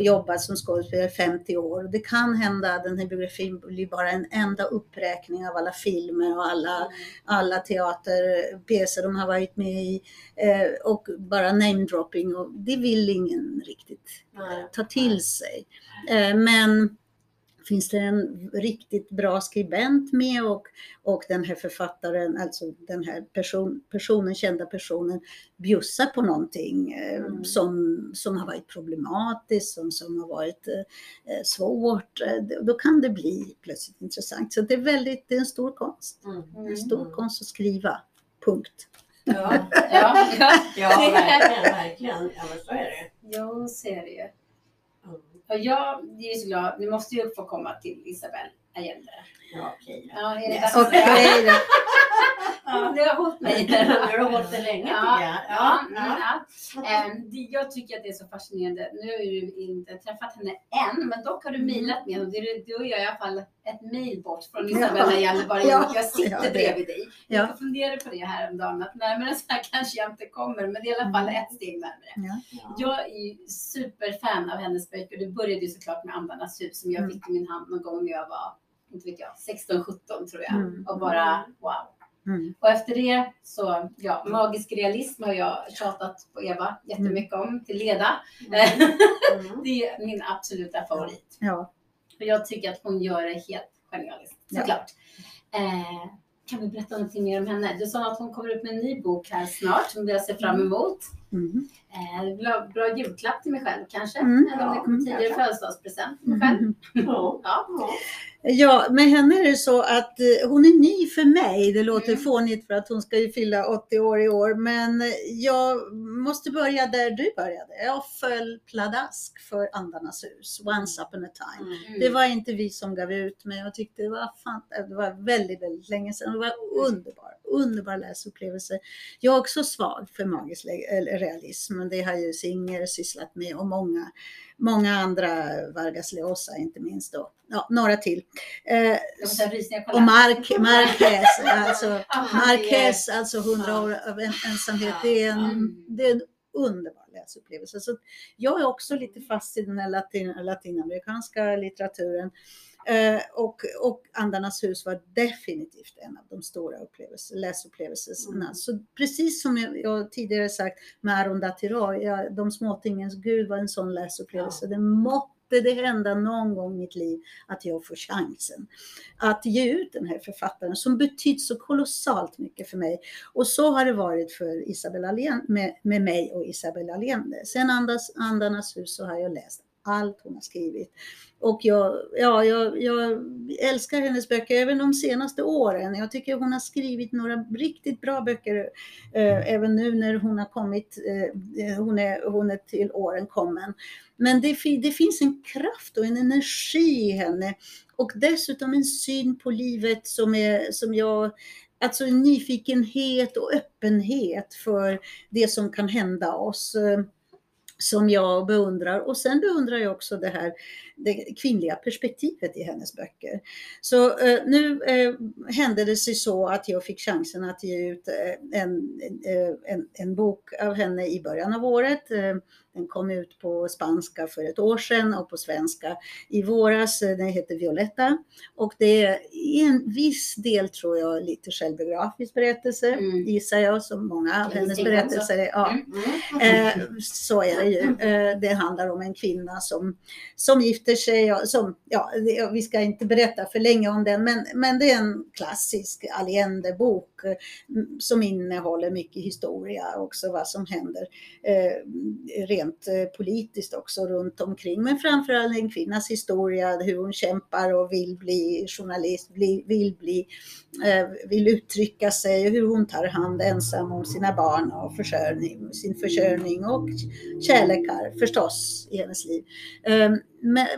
Speaker 3: jobbat som skådespelare i 50 år. Det kan hända att den här biografin blir bara en enda uppräkning av alla filmer och alla alla teaterpjäser de har varit med i eh, och bara namedropping och det vill ingen riktigt ta till sig. Eh, men finns det en riktigt bra skribent med och, och den här författaren, alltså den här person, personen, kända personen bjussar på någonting eh,
Speaker 1: Mm.
Speaker 3: som, som har varit problematiskt, som, som har varit eh, svårt, eh, då kan det bli plötsligt intressant. Så det är väldigt, det är en stor konst.
Speaker 1: Mm.
Speaker 3: En stor konst att skriva. Punkt.
Speaker 1: Ja,
Speaker 2: Ja, ja.
Speaker 1: ja verkligen, verkligen. Ja, så är det.
Speaker 2: Jag ser det. Jag är så glad. Nu måste ju få komma till Isabel Allende.
Speaker 1: Ja, okej.
Speaker 2: Ja, är det
Speaker 3: Ja,
Speaker 2: dags?
Speaker 3: okej då.
Speaker 2: Ja, nu har jag hållit mig.
Speaker 1: Har du hållit det länge tycker
Speaker 2: Ja,
Speaker 1: jag.
Speaker 2: ja, ja. Ehm, det- Jag tycker att det är så fascinerande. Nu har du inte träffat henne än, men dock har du mejlat med henne. Det är- Du gör i alla fall ett mejl bort från Isabella genom att jag sitter
Speaker 3: Ja, det-
Speaker 2: bredvid dig.
Speaker 3: ja.
Speaker 2: Jag funderade på det här om dagen att närmare så här kanske jag inte kommer, men det är i alla fall ett steg närmare.
Speaker 3: Ja.
Speaker 1: Ja.
Speaker 2: Jag är ju superfan av hennes böcker. Det började ju såklart med Andarnas hus som jag
Speaker 3: Mm.
Speaker 2: fick i min hand någon gång när jag var, inte vet jag, 16-17 tror jag.
Speaker 3: Mm.
Speaker 2: Och bara wow.
Speaker 3: Mm.
Speaker 2: Och efter det så, ja, magisk realism har jag tjatat på Eva jättemycket om till leda.
Speaker 1: Mm.
Speaker 2: Det är min absoluta favorit.
Speaker 3: Ja.
Speaker 2: För jag tycker att hon gör det helt genialiskt,
Speaker 3: Ja.
Speaker 2: såklart. Eh, kan vi berätta någonting mer om henne? Du sa att hon kommer ut med en ny bok här snart som jag ser fram emot.
Speaker 3: Mm.
Speaker 2: Eh, bra, julklapp till mig själv kanske.
Speaker 3: Mm.
Speaker 2: Eller om det kommer tidigare födelsedagspresent till mig själv.
Speaker 3: Mm.
Speaker 1: Ja.
Speaker 2: Ja.
Speaker 1: Ja.
Speaker 3: Med henne är det så att eh, hon är ny för mig. Det låter
Speaker 2: Mm.
Speaker 3: fånigt för att hon ska ju fylla 80 år i år. Men eh, jag måste börja där du började. Jag föll pladask för Andarnas hus, Once upon a time.
Speaker 1: Mm.
Speaker 3: Det var inte vi som gav ut, men jag tyckte det var, fan, det var väldigt, väldigt länge sedan. Det var underbar, underbar läsupplevelse. Jag är också svag för magisk le- eller realism, det har ju Singer sysslat med och många, många andra, Vargas Llosa inte minst då. Ja, några till. Eh, och Marquez, alltså
Speaker 2: Ah,
Speaker 3: Marquez, alltså 100 år av en- ensamhet. Det är en,
Speaker 2: Mm.
Speaker 3: det är en underbar läsupplevelse. Så jag är också lite fast i den här latin, latinamerikanska litteraturen. Eh, och, och Andarnas hus var definitivt en av de stora upplevelse, läsupplevelserna.
Speaker 1: Mm.
Speaker 3: Så precis som jag, jag tidigare sagt med Aron Tiroy, ja, De småtingens gud var en sån läsupplevelse. Det måtte det hända någon gång i mitt liv att jag får chansen att ge ut den här författaren som betytt så kolossalt mycket för mig. Och så har det varit för Isabel Allende, med, med mig och Isabel Allende. Sen Andas, Andarnas hus så har jag läst allt hon har skrivit. Och jag, ja, jag, jag älskar hennes böcker även de senaste åren. Jag tycker hon har skrivit några riktigt bra böcker eh, även nu när hon har kommit, eh, hon, är, hon är till åren kommen. Men det, det finns en kraft och en energi i henne och dessutom en syn på livet som, är, som jag Alltså en nyfikenhet och öppenhet för det som kan hända oss som jag beundrar. Och sen beundrar jag också det här det kvinnliga perspektivet i hennes böcker. Så eh, nu eh, hände det sig så att jag fick chansen att ge ut eh, en, eh, en, en bok av henne i början av året. Eh, den kom ut på spanska för ett år sedan och på svenska i våras. Den heter Violetta och det är i en viss del tror jag lite självbiografisk berättelse
Speaker 2: Mm.
Speaker 3: gissar jag som många av hennes berättelser är. Ja.
Speaker 2: Mm.
Speaker 3: Eh, så är det ju. Eh, det handlar om en kvinna som, som gifter sig. Som, ja, vi ska inte berätta för länge om den, men, men det är en klassisk Allende-bok och eh, som innehåller mycket historia också, vad som händer eh, rent eh, politiskt också runt omkring. Men framförallt en kvinnas historia, hur hon kämpar och vill bli journalist, vill bli vill uttrycka sig, hur hon tar hand ensam om sina barn och försörjning, sin försörjning och kärlekar förstås i hennes liv. Ehm,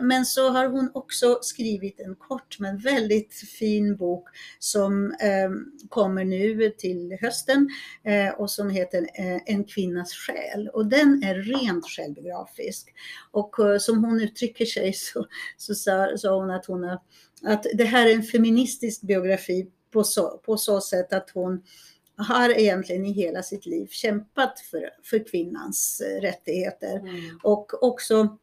Speaker 3: men, så har hon också skrivit en kort men väldigt fin bok som eh, kommer nu till hösten eh, och som heter eh, En kvinnas själ. Och den är rent självbiografisk. Och eh, som hon uttrycker sig så, så sa, sa hon att, hon har, att det här är en feministisk biografi på så, på så sätt att hon har egentligen i hela sitt liv kämpat för, för kvinnans rättigheter
Speaker 1: Mm.
Speaker 3: och också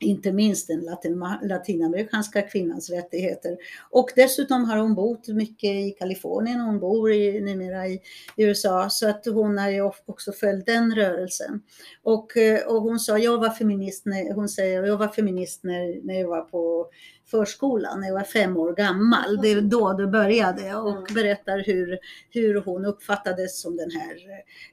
Speaker 3: inte minst den latin, latinamerikanska kvinnans rättigheter. Och dessutom har hon bott mycket i Kalifornien, hon bor i, numera i USA, så att hon har ju också följt den rörelsen. Och, eh, och hon sa, jag var feminist, när, hon säger, jag var feminist när, när jag var på förskolan, när jag var fem år gammal. Det är då det började och
Speaker 1: Mm.
Speaker 3: berättar hur, hur hon uppfattades som den här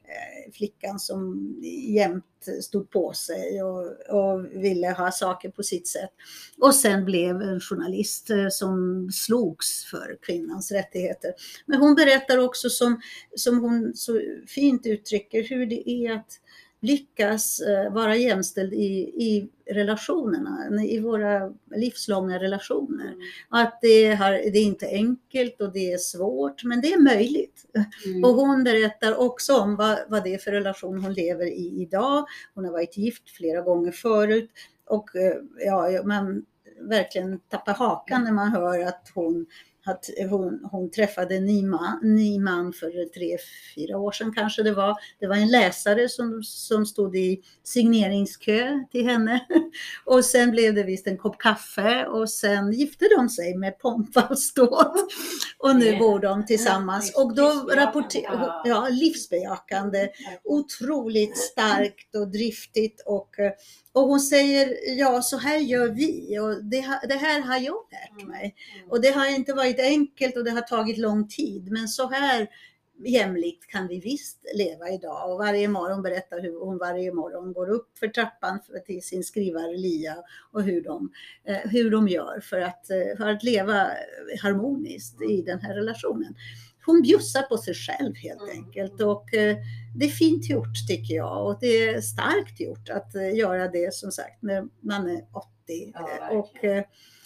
Speaker 3: eh, flickan som jämt stod på sig och, och ville ha saker på sitt sätt. Och sen blev en journalist eh, som slogs för kvinnans rättigheter. Men hon berättar också som, som hon så fint uttrycker hur det är att lyckas eh, vara jämställd i, i relationerna, i våra livslånga relationer.
Speaker 1: Mm.
Speaker 3: Att det, har, det är inte enkelt och det är svårt, men det är möjligt.
Speaker 2: Mm.
Speaker 3: Och hon berättar också om vad, vad det är för relation hon lever i idag. Hon har varit gift flera gånger förut och eh, ja, man verkligen tappar hakan när man hör att hon att hon, hon träffade en ny man, ny man för tre, fyra år sedan kanske det var. Det var en läsare som, som stod i signeringskö till henne. Och sen blev det visst en kopp kaffe och sen gifte de sig med pompa och ståt. Och nu bor de tillsammans. Och då rapporterar, ja, livsbejakande otroligt starkt och driftigt och, eh, och hon säger ja så här gör vi. Och det, det här har jag lärt mig. Och det har inte varit enkelt och det har tagit lång tid. Men så här jämlikt kan vi visst leva idag. Och varje morgon berättar hur hon varje morgon går upp för trappan till sin skrivare Lia och hur de, eh, hur de gör för att, eh, för att leva harmoniskt i den här relationen. Hon bjussar på sig själv helt
Speaker 1: Mm.
Speaker 3: enkelt och eh, det är fint gjort tycker jag och det är starkt gjort att eh, göra det som sagt när man är 80
Speaker 1: Ja,
Speaker 3: eh, och,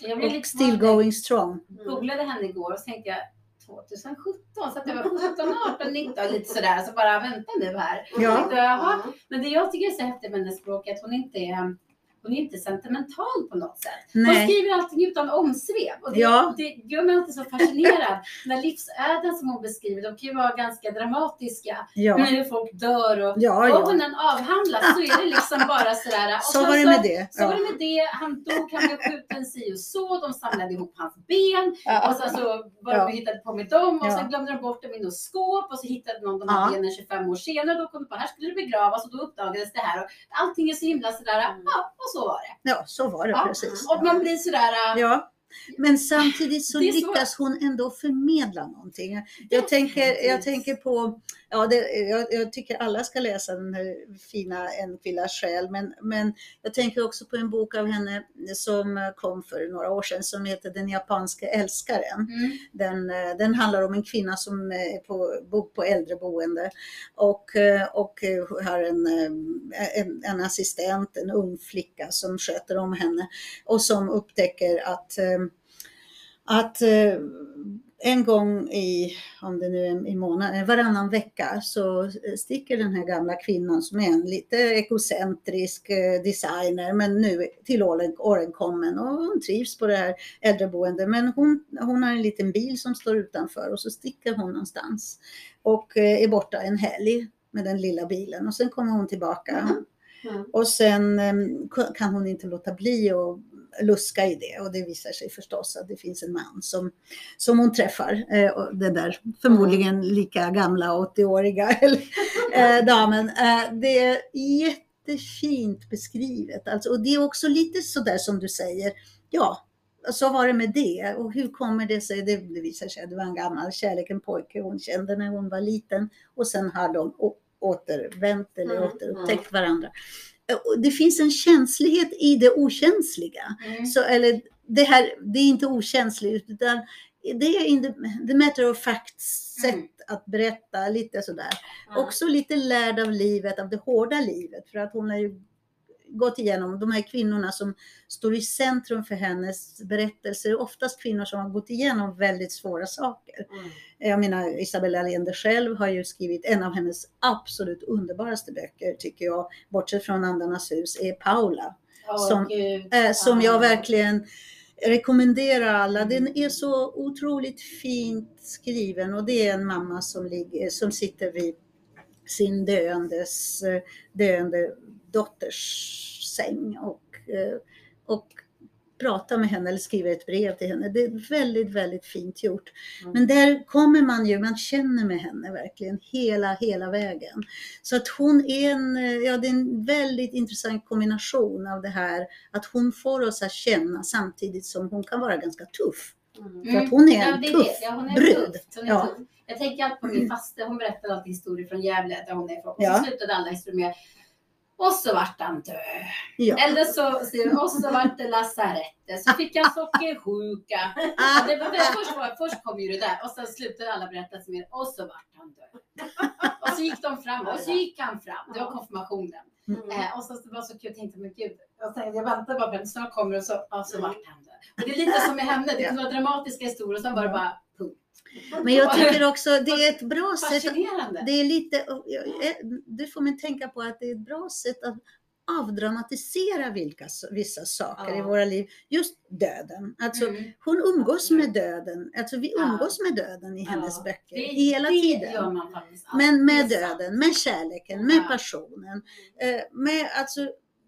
Speaker 2: Jag
Speaker 3: och
Speaker 2: lite
Speaker 3: still going strong.
Speaker 2: googlade henne igår och så tänkte jag 2017, så att det var 17, 18, 19 lite sådär. Så bara vänta nu här.
Speaker 3: Ja.
Speaker 2: Tänkte, jaha. Men det jag tycker är så häftigt med hennes språk är att hon inte är hon är inte sentimental på något sätt. Hon
Speaker 3: Nej.
Speaker 2: skriver allting utan omsvep. Och det,
Speaker 3: Ja.
Speaker 2: det gör mig alltid så fascinerad. När livsöden som hon beskriver, de kan ju vara ganska dramatiska.
Speaker 3: Ja,
Speaker 2: hur folk dör och
Speaker 3: ja, ja.
Speaker 2: hon än avhandlar så är det liksom bara sådär. Och
Speaker 3: Så var det med det.
Speaker 2: Så var
Speaker 3: Ja.
Speaker 2: det med det. Han dog, han blev skjuten si och så. De samlade ihop hans ben. Och sen så var de hittade på med dem och sen glömde de bort dem i något skåp och så hittade någon de här benen 25 år senare. Då kom de på här skulle det begravas och då uppdagades det här. Och allting är så himla sådär,
Speaker 1: Mm.
Speaker 2: ja så var det.
Speaker 3: ja, så var det
Speaker 2: Ja.
Speaker 3: precis.
Speaker 2: Och man blir sådär,
Speaker 3: Ja. Men samtidigt så lyckas hon ändå förmedla någonting. Jag tänker, jag tänker på, ja, det, jag, jag tycker alla ska läsa den här fina En kvinnas själ, men, men jag tänker också på en bok av henne som kom för några år sedan som heter Den japanska älskaren.
Speaker 2: mm,
Speaker 3: Den, den handlar om en kvinna som är på, bor på äldreboende och, och har en, en, en assistent, en ung flicka som sköter om henne och som upptäcker att, att eh, en gång i, om det nu är i månaden, varannan vecka så sticker den här gamla kvinnan som är en lite ekocentrisk eh, designer men nu till åren, kommen och hon trivs på det här äldreboendet. Men hon, hon har en liten bil som står utanför och så sticker hon någonstans och eh, är borta en helg med den lilla bilen och sen kommer hon tillbaka
Speaker 1: Mm.
Speaker 3: Och sen kan hon inte låta bli att luska i det och det visar sig förstås att det finns en man som, som hon träffar. Eh, och den där förmodligen lika gamla 80-åriga eh, damen. Eh, det är jättefint beskrivet. Alltså, och det är också lite sådär som du säger. Ja, så var det med det. Och hur kommer det sig? Det, det visar sig att det var en gammal kärlek, en pojke hon kände när hon var liten. Och sen har de återvänt eller
Speaker 1: Mm,
Speaker 3: återupptäckt varandra. Eh, det finns en känslighet i det okänsliga.
Speaker 2: Mm.
Speaker 3: Så, eller det här, det är inte okänsligt utan det är in the, the matter of fact sätt
Speaker 2: Mm.
Speaker 3: att berätta lite sådär.
Speaker 1: Ja.
Speaker 3: Också lite lärd av livet, av det hårda livet. För att hon har ju gått igenom de här kvinnorna som står i centrum för hennes berättelser. Oftast kvinnor som har gått igenom väldigt svåra saker.
Speaker 1: Mm.
Speaker 3: Jag menar Isabella Allende själv har ju skrivit en av hennes absolut underbaraste böcker tycker jag, bortsett från Andarnas hus, är Paula.
Speaker 2: Åh,
Speaker 3: som-. Eh, som jag
Speaker 2: Ja.
Speaker 3: verkligen rekommenderar alla. Den är så otroligt fint skriven och det är en mamma som, ligger, som sitter vid sin döendes, döende dotters säng och, eh, och pratar med henne eller skriver ett brev till henne. Det är väldigt, väldigt fint gjort.
Speaker 1: Mm.
Speaker 3: Men där kommer man ju, man känner med henne verkligen hela, hela vägen. Så att hon är en, eh, ja det är en väldigt intressant kombination av det här att hon får oss att känna samtidigt som hon kan vara ganska tuff.
Speaker 1: Mm.
Speaker 3: För att hon är en
Speaker 2: ja,
Speaker 3: tuff.
Speaker 2: Ja, hon är
Speaker 3: brud.
Speaker 2: Tuff. Hon är
Speaker 3: Ja.
Speaker 2: tuff. Jag tänker alltid på min faste, hon berättade alltid historier från Gävle där hon är ifrån. Och
Speaker 3: Ja.
Speaker 2: så slutade alla historier med och så vart han död.
Speaker 3: Ja.
Speaker 2: Eller så, så- och så vart det lasarettet. Så fick han sockersjuka. Det var, först, var, först kom ju det där och sen slutade alla berättelser med och så vart han död. Och så gick de fram och så gick han fram. Det var konfirmationen.
Speaker 1: Mm.
Speaker 2: Eh, och så det var så kul, jag tänkte men gud, jag, tänkte, jag väntar bara på den, snart kommer och så, och så vart han död. Och det är lite som med henne, det kunde vara dramatiska historier och sen var det bara.
Speaker 3: Men jag tycker också det är ett bra sätt. Det är lite, det får man tänka på att det är ett bra sätt att avdramatisera vilka, vissa saker
Speaker 1: Ja.
Speaker 3: i våra liv. Just döden. Alltså,
Speaker 2: Mm.
Speaker 3: Hon umgås med döden. Alltså vi
Speaker 2: Ja.
Speaker 3: umgås med döden i
Speaker 1: Ja.
Speaker 3: hennes böcker.
Speaker 2: Det,
Speaker 3: hela
Speaker 2: det
Speaker 3: tiden. Men med döden, med kärleken, med
Speaker 2: Ja.
Speaker 3: passionen. Eh, med, alltså,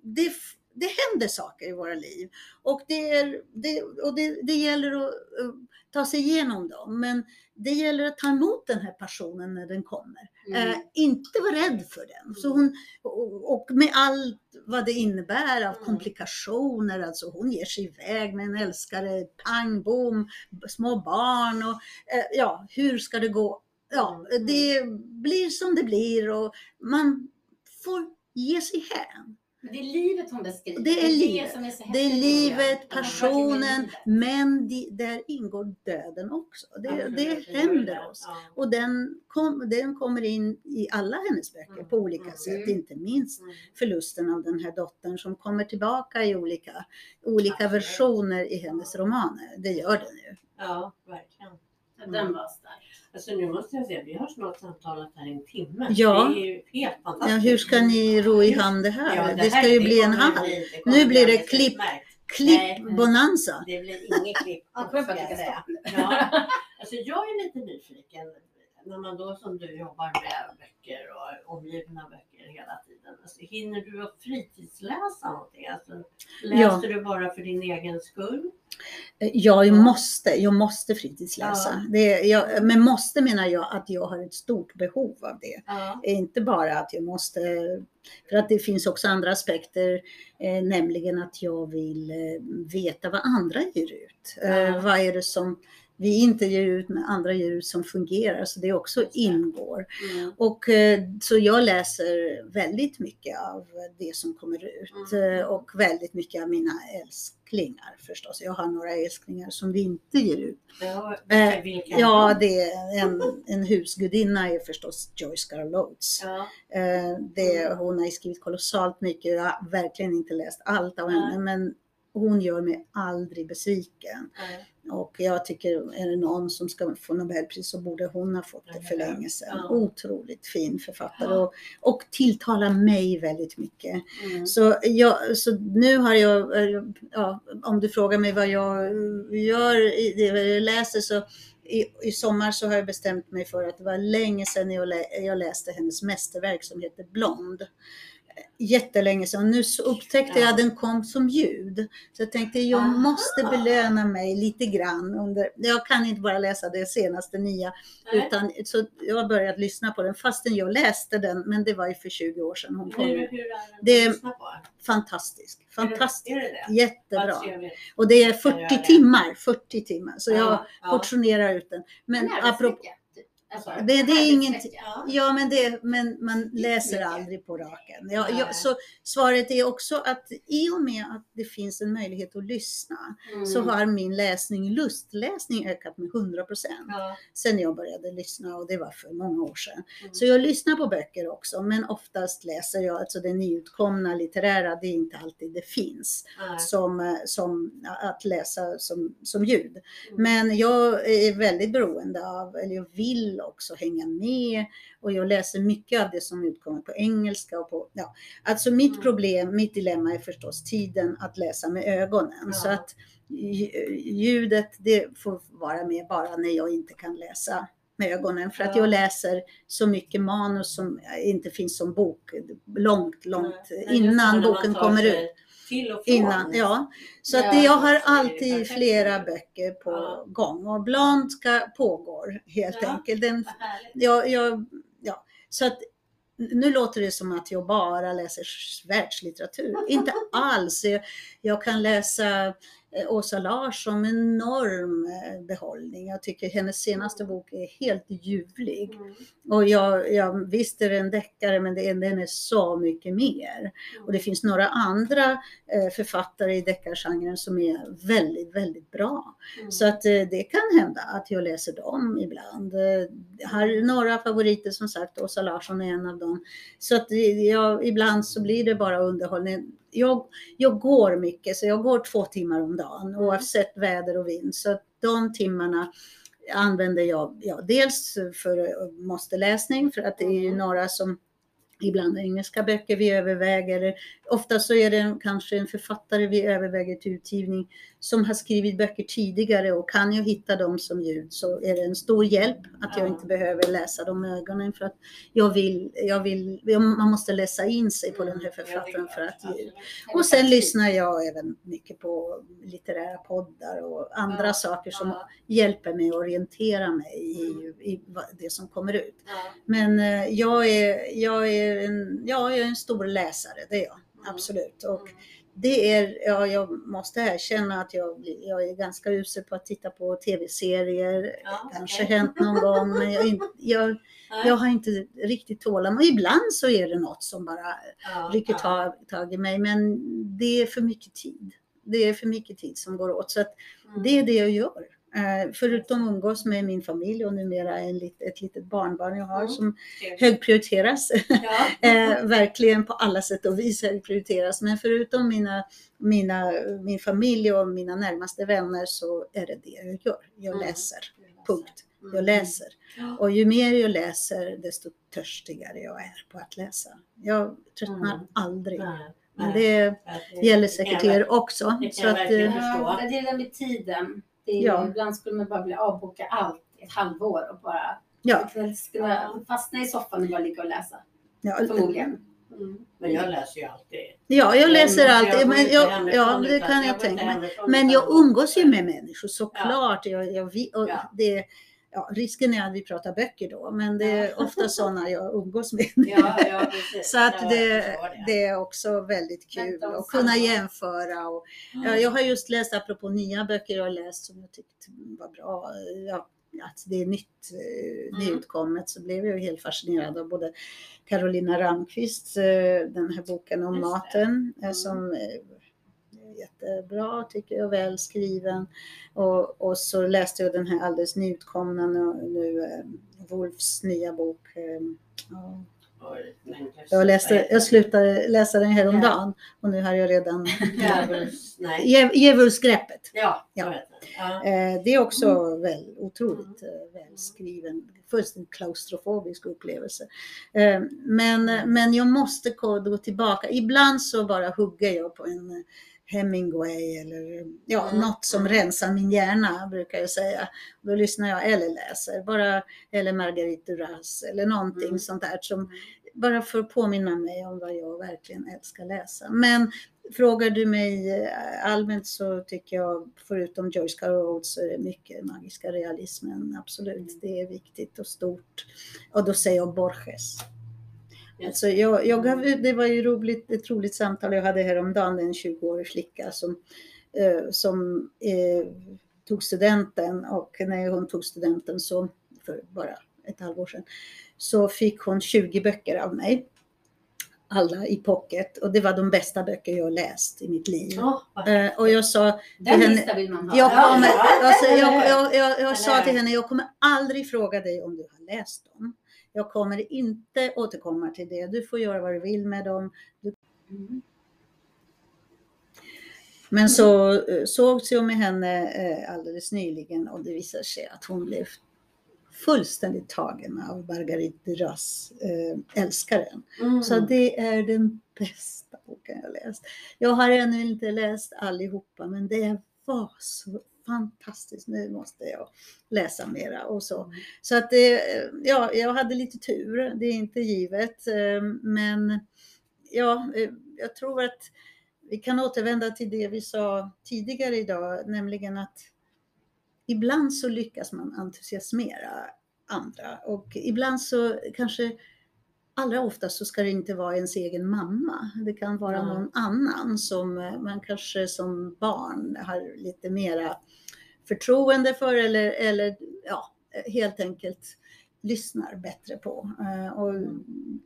Speaker 3: det, det händer saker i våra liv. Och det, är, det, och det, det gäller att eh, ta sig igenom dem. Men det gäller att ta emot den här passionen när den kommer.
Speaker 2: Mm.
Speaker 3: Eh, inte vara rädd för den. Så hon, och, och med allt vad det innebär av
Speaker 1: Mm.
Speaker 3: komplikationer. Alltså hon ger sig iväg med en älskare, pang bom, små barn och eh, ja, hur ska det gå? Ja,
Speaker 1: Mm.
Speaker 3: det blir som det blir och man får ge sig hän.
Speaker 2: Men det är livet hon beskriver.
Speaker 3: Det är livet.
Speaker 2: som är så
Speaker 3: Det är livet,
Speaker 2: tycker jag. Ja,
Speaker 3: passionen,
Speaker 2: livet.
Speaker 3: men där ingår döden också. Det,
Speaker 1: Absolut,
Speaker 3: det händer
Speaker 1: det.
Speaker 3: oss.
Speaker 1: Ja.
Speaker 3: Och den, kom, den kommer in i alla hennes böcker
Speaker 1: Mm,
Speaker 3: på olika
Speaker 1: mm,
Speaker 3: sätt,
Speaker 2: mm.
Speaker 3: inte minst
Speaker 1: Mm.
Speaker 3: förlusten av den här dottern som kommer tillbaka i olika, olika versioner i hennes romaner. Det gör den ju.
Speaker 1: ja, verkligen.
Speaker 2: Den var stark.
Speaker 1: Alltså nu måste jag säga, vi har snart samtalat här i en timme.
Speaker 3: Ja.
Speaker 1: Det är ju helt
Speaker 3: Ja,
Speaker 1: fantastiskt.
Speaker 3: hur ska ni ro i hamn det här?
Speaker 1: Ja,
Speaker 3: det,
Speaker 1: här-
Speaker 3: ska ju bli en hall.
Speaker 1: bli- det kommer
Speaker 3: Nu blir det klipp. Klipp-bonanza.
Speaker 1: Det blir inget klipp
Speaker 2: Jag
Speaker 1: alls ska jag säga. Ja. Alltså jag är lite nyfiken när man då som du jobbar med böcker och omgiven av böcker hela tiden. Alltså, hinner du att fritidsläsa någonting? Alltså, läser du bara för din egen skull?
Speaker 3: Jag
Speaker 1: Ja.
Speaker 3: måste, jag måste fritidsläsa.
Speaker 1: Ja.
Speaker 3: Det, jag, men måste menar jag att jag har ett stort behov av det.
Speaker 1: Ja.
Speaker 3: Inte bara att jag måste, för att det finns också andra aspekter, eh, nämligen att jag vill eh, veta vad andra ger ut. Eh,
Speaker 1: Ja.
Speaker 3: vad är det som vi inte ger ut men andra ger ut som fungerar, så det också ingår.
Speaker 1: Mm.
Speaker 3: Och eh, så jag läser väldigt mycket av det som kommer ut
Speaker 1: Mm.
Speaker 3: eh, och väldigt mycket av mina älsklingar förstås. Jag har några älsklingar som vi inte ger ut.
Speaker 1: Ja,
Speaker 3: Eh,
Speaker 1: vilka
Speaker 3: Ja, det är en, en husgudinna är förstås Joyce Carol Oates.
Speaker 1: Ja.
Speaker 3: Det, hon har skrivit kolossalt mycket. Jag har verkligen inte läst allt av henne, men hon gör mig aldrig besviken.
Speaker 1: Nej.
Speaker 3: Och jag tycker, är det någon som ska få Nobelpris så borde hon ha fått det för länge sedan.
Speaker 1: Ja.
Speaker 3: Otroligt fin författare och, och tilltalar mig väldigt mycket.
Speaker 1: Mm.
Speaker 3: Så, jag, så nu har jag, eh, ja, om du frågar mig vad jag gör i det jag läser så i, i sommar så har jag bestämt mig för att det var länge sedan jag, lä, jag läste hennes mästerverk som heter Blond. Jättelänge sedan. Nu så upptäckte jag
Speaker 1: Ja.
Speaker 3: att den kom som ljud. Så jag tänkte jag
Speaker 1: Aha.
Speaker 3: måste belöna mig lite grann. Under, jag kan inte bara läsa det senaste nya.
Speaker 1: Nej.
Speaker 3: Utan, så jag har börjat lyssna på den fastän jag läste den. Men det var ju för 20 år sedan hon kom.
Speaker 1: Hur, hur är
Speaker 3: Det-? Fantastisk. Fantastisk.
Speaker 1: Är det, är det det?
Speaker 3: Jättebra. Och det är
Speaker 1: Jag
Speaker 3: 40
Speaker 1: gör det.
Speaker 3: timmar. 40 timmar. Så jag
Speaker 1: Ja, ja.
Speaker 3: portionerar ut den. Men
Speaker 2: En
Speaker 3: apropå.
Speaker 2: Alltså,
Speaker 3: Det- det är inget-
Speaker 1: Ja.
Speaker 3: Ja, men, det, men man läser aldrig på raken. Ja,
Speaker 1: Nej.
Speaker 3: ja, så svaret är också att i och med att det finns en möjlighet att lyssna
Speaker 2: Mm.
Speaker 3: så har min läsning, lustläsning ökat med 100 procent
Speaker 1: Ja.
Speaker 3: sen jag började lyssna och det var för många år sedan.
Speaker 1: Mm.
Speaker 3: Så jag lyssnar på böcker också, men oftast läser jag, alltså det nyutkomna litterära, det är inte alltid det finns
Speaker 1: Nej.
Speaker 3: som, eh, som att läsa som, som ljud.
Speaker 1: Mm.
Speaker 3: Men jag är väldigt beroende av, eller jag vill också hänga med och jag läser mycket av det som utkommer på engelska. Och på, ja. Alltså mitt
Speaker 1: Mm.
Speaker 3: problem, mitt dilemma är förstås tiden att läsa med ögonen.
Speaker 1: Ja.
Speaker 3: Så att lj- ljudet det får vara med bara när jag inte kan läsa med ögonen. För att
Speaker 1: Ja.
Speaker 3: jag läser så mycket manus som inte finns som bok långt, långt
Speaker 1: Nej,
Speaker 3: innan boken kommer ut.
Speaker 1: Till och från.
Speaker 3: Innan, ja. Så att det, jag har alltid flera böcker på
Speaker 1: Ja.
Speaker 3: gång och Blanska pågår helt
Speaker 1: Ja.
Speaker 3: enkelt. Den, jag, jag, ja. Så att nu låter det som att jag bara läser världslitteratur. Inte alls. Jag, jag kan läsa Åsa Larsson med enorm eh, behållning. Jag tycker hennes senaste bok är helt ljuvlig.
Speaker 1: Mm.
Speaker 3: Och jag, jag visst är det en deckare men det den är så mycket mer. Och det finns några andra eh, författare i deckargenren som är väldigt, väldigt bra.
Speaker 1: Mm.
Speaker 3: Så att eh, det kan hända att jag läser dem ibland. Eh, Jag har några favoriter som sagt, Åsa Larsson är en av dem. Så att jag, ibland så blir det bara underhållning. Jag, jag går mycket, så jag går två timmar om dagen oavsett väder och vind. Så de timmarna använder jag ja, dels för eh, måste-läsning för att det är ju
Speaker 1: Mm.
Speaker 3: några som ibland engelska böcker vi överväger. Ofta så är det kanske en författare vi överväger till utgivning som har skrivit böcker tidigare och kan jag hitta dem som ljud så är det en stor hjälp att jag
Speaker 1: Ja.
Speaker 3: inte behöver läsa dem med ögonen för att jag vill, jag vill, man måste läsa in sig på den här författaren för att
Speaker 1: Absolut.
Speaker 3: och sen lyssnar jag även mycket på litterära poddar och andra saker som hjälper mig att orientera mig i, i vad- det som kommer ut. Men eh, jag är, jag är, en, ja, jag är en stor läsare, det är jag. Absolut. Och
Speaker 1: Mm.
Speaker 3: det är, ja, jag måste erkänna att jag, jag är ganska usel på att titta på tv-serier.
Speaker 1: Ja,
Speaker 3: Kanske
Speaker 1: okej.
Speaker 3: hänt någon gång, men jag, jag, jag har inte riktigt tålamod. Ibland så är det något som bara
Speaker 1: Ja,
Speaker 3: rycker tag, tag i mig, men det är för mycket tid. Det är för mycket tid som går åt. Så att
Speaker 1: Mm.
Speaker 3: det är det jag gör. Eh, förutom umgås med min familj och numera en, lit- ett litet barnbarn jag har
Speaker 1: Mm.
Speaker 3: som högprioriteras.
Speaker 1: Ja.
Speaker 3: eh, verkligen på alla sätt och vis högprioriteras. Men förutom mina, mina, min familj och mina närmaste vänner så är det det jag gör. Jag
Speaker 1: Mm.
Speaker 3: läser. Punkt.
Speaker 1: Mm.
Speaker 3: Jag läser. Och ju mer jag läser desto törstigare jag är på att läsa. Jag tröttnar
Speaker 1: Mm.
Speaker 3: aldrig. Men det gäller säkert er också.
Speaker 1: det kan
Speaker 3: Så
Speaker 1: jag
Speaker 3: att,
Speaker 1: verkligen
Speaker 3: eh,
Speaker 1: förstå.
Speaker 2: Det är det där med tiden. Det är,
Speaker 3: Ja.
Speaker 2: Ibland skulle man bara vilja avboka allt i ett halvår och bara
Speaker 3: ja,
Speaker 2: skulle
Speaker 1: Ja.
Speaker 2: fastna i soffan och bara ligga och läsa.
Speaker 3: ja,
Speaker 2: Förmodligen.
Speaker 1: Mm. Men jag läser ju alltid.
Speaker 3: ja, jag läser
Speaker 1: Men
Speaker 3: alltid. Men jag, ja, det kan jag tänka mig. Men jag umgås ju med människor såklart. Jag, jag, vi- och
Speaker 1: Ja.
Speaker 3: det, ja, risken är att vi pratar böcker då, men det är
Speaker 1: Ja.
Speaker 3: ofta sådana jag umgås med.
Speaker 1: Ja, ja.
Speaker 3: Så att det,
Speaker 1: förstår
Speaker 3: det är också väldigt kul att kunna jämföra. Och, ja, jag har just läst, apropå nya böcker jag har läst som jag tyckte var bra, ja, att det är nytt, eh,
Speaker 1: Mm.
Speaker 3: nyutkommet, så blev jag helt fascinerad av både Carolina Ramqvist, eh, den här boken om
Speaker 1: det.
Speaker 3: maten, eh,
Speaker 1: Mm.
Speaker 3: som jättebra tycker jag, väl skriven. Och, och så läste jag den här alldeles nyutkomna nu, nu eh, Wolfs nya bok. eh, ja. Jag, läste, jag slutade läsa den häromdagen och nu har jag redan Djävulsgreppet.
Speaker 1: Ja,
Speaker 3: Ja. Eh, Det är också väl, otroligt välskriven, fullständigt klaustrofobisk upplevelse. Men, men jag måste gå gå tillbaka. Ibland så bara hugger jag på en Hemingway eller ja,
Speaker 1: Mm.
Speaker 3: något som rensar min hjärna brukar jag säga. Då lyssnar jag eller läser bara eller Marguerite Duras eller någonting
Speaker 1: Mm.
Speaker 3: sånt där som bara för att påminna mig om vad jag verkligen älskar läsa. Men frågar du mig eh, allmänt så tycker jag, förutom Joyce Carol Oates, så är det mycket magiska realismen. Absolut, det är viktigt och stort. Och då säger jag Borges. Alltså jag, jag gav, det var ju roligt, ett roligt samtal jag hade häromdagen, en 20-årig flicka som, eh, som eh, tog studenten och när hon tog studenten så, för bara ett halvår sedan, så fick hon 20 böcker av mig. Alla i pocket och det var de bästa böcker jag läst i mitt liv. Eh, och jag sa
Speaker 2: Den
Speaker 3: henne-
Speaker 2: listan vill man ha.
Speaker 3: jag, kommer,
Speaker 1: Ja.
Speaker 3: alltså, jag, jag, jag, jag sa
Speaker 1: Eller-
Speaker 3: till henne, jag kommer aldrig fråga dig om du har läst dem. Jag kommer inte återkomma till det. Du får göra vad du vill med dem.
Speaker 2: Mm.
Speaker 3: Men så sågs jag med henne eh, alldeles nyligen och det visade sig att hon blev fullständigt tagen av Marguerite Duras äh, Älskaren.
Speaker 1: Mm.
Speaker 3: Så det är den bästa boken jag läst. Jag har ännu inte läst allihopa men det var så fantastiskt. Nu måste jag läsa mera och så. Så att det, ja, jag hade lite tur. Det är inte givet. eh, Men ja, eh, jag tror att vi kan återvända till det vi sa tidigare idag, nämligen att ibland så lyckas man entusiasmera andra och ibland så kanske allra oftast så ska det inte vara ens egen mamma. Det kan vara
Speaker 1: Ja.
Speaker 3: någon annan som eh, man kanske som barn har lite mera förtroende för eller, eller ja, helt enkelt lyssnar bättre på. Eh, Och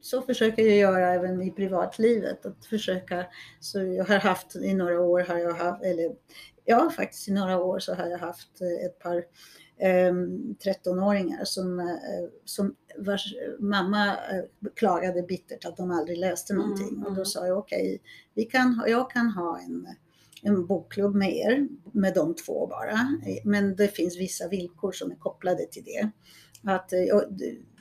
Speaker 3: så försöker jag göra även i privatlivet. Att försöka, så jag har haft i några år, har jag haft, eller ja faktiskt i några år så har jag haft eh, ett par 13-åringar som, eh, som vars mamma eh, klagade bittert att de aldrig läste
Speaker 1: Mm,
Speaker 3: någonting. Och då
Speaker 1: mm.
Speaker 3: sa jag okej, vi kan, ha- jag kan ha en, en bokklubb med er, med de två bara. Men det finns vissa villkor som är kopplade till det. Att, eh,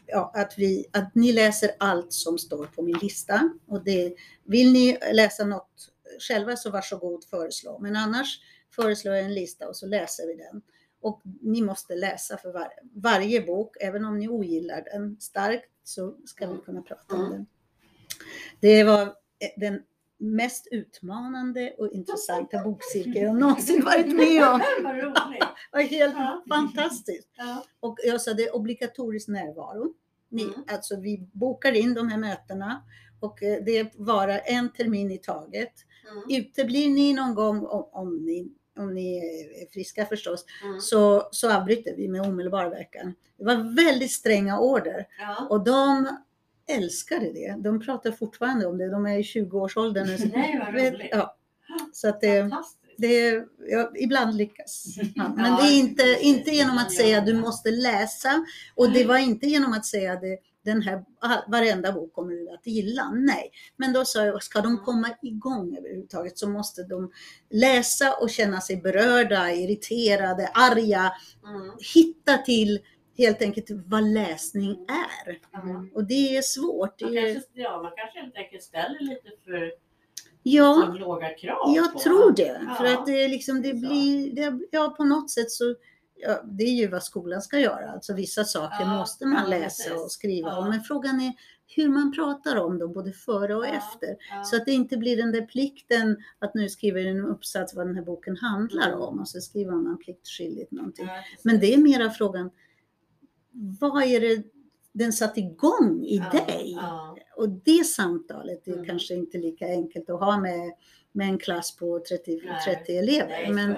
Speaker 3: ja, att, vi, att ni läser allt som står på min lista. Och det, vill ni läsa något själva så varsågod föreslå. Men annars föreslår jag en lista och så läser vi den. Och ni måste läsa för var, varje bok, även om ni ogillar den starkt så ska vi kunna prata om
Speaker 1: Mm.
Speaker 3: den. Det var eh, den mest utmanande och intressanta bokcirkel jag någonsin varit med om.
Speaker 1: Vad roligt.
Speaker 3: Var helt
Speaker 1: Ja.
Speaker 3: fantastiskt.
Speaker 1: Ja.
Speaker 3: Och jag sa det är obligatorisk närvaro. Ni,
Speaker 1: Mm.
Speaker 3: Alltså vi bokar in de här mötena och eh, det varar en termin i taget.
Speaker 1: Mm.
Speaker 3: Uteblir ni någon gång, om, om, ni, om ni är friska förstås,
Speaker 1: Mm.
Speaker 3: så, så avbryter vi med omedelbar verkan. Det var väldigt stränga order
Speaker 1: Ja.
Speaker 3: och de älskade det. De pratar fortfarande om det. De är i 20-årsåldern. nu.
Speaker 1: Nej, vad roligt.
Speaker 3: Ja. Så att det, det, ja, ibland lyckas man. Men det är inte, inte genom att säga du måste läsa. Och det var inte genom att säga det, den här, ah, varenda bok kommer du att gilla. Nej, men då sa jag, ska de komma igång överhuvudtaget så måste de läsa och känna sig berörda, irriterade, arga.
Speaker 1: Mm.
Speaker 3: Hitta till helt enkelt vad läsning är.
Speaker 1: Ja.
Speaker 3: Och det är svårt.
Speaker 1: Man kanske, ja, man kanske helt enkelt ställer lite för
Speaker 3: ja.
Speaker 1: liksom, låga krav
Speaker 3: Jag
Speaker 1: på
Speaker 3: tror det.
Speaker 1: Ja.
Speaker 3: För att det, liksom, det blir, det, ja på något sätt så, ja, det är ju vad skolan ska göra. Alltså vissa saker
Speaker 1: Ja,
Speaker 3: måste man läsa
Speaker 1: precis.
Speaker 3: och skriva
Speaker 1: Ja.
Speaker 3: om. Men frågan är hur man pratar om dem både före och efter. Så att det inte blir den där plikten att nu skriver en uppsats vad den här boken handlar
Speaker 1: Mm.
Speaker 3: om och så skriver man pliktskyldigt någonting. Men det är mera frågan, vad är det den satt igång i dig? Och det samtalet är
Speaker 1: Mm.
Speaker 3: kanske inte lika enkelt att ha med, med en klass på 30,
Speaker 1: Nej.
Speaker 3: 30 elever.
Speaker 1: Nej,
Speaker 3: men,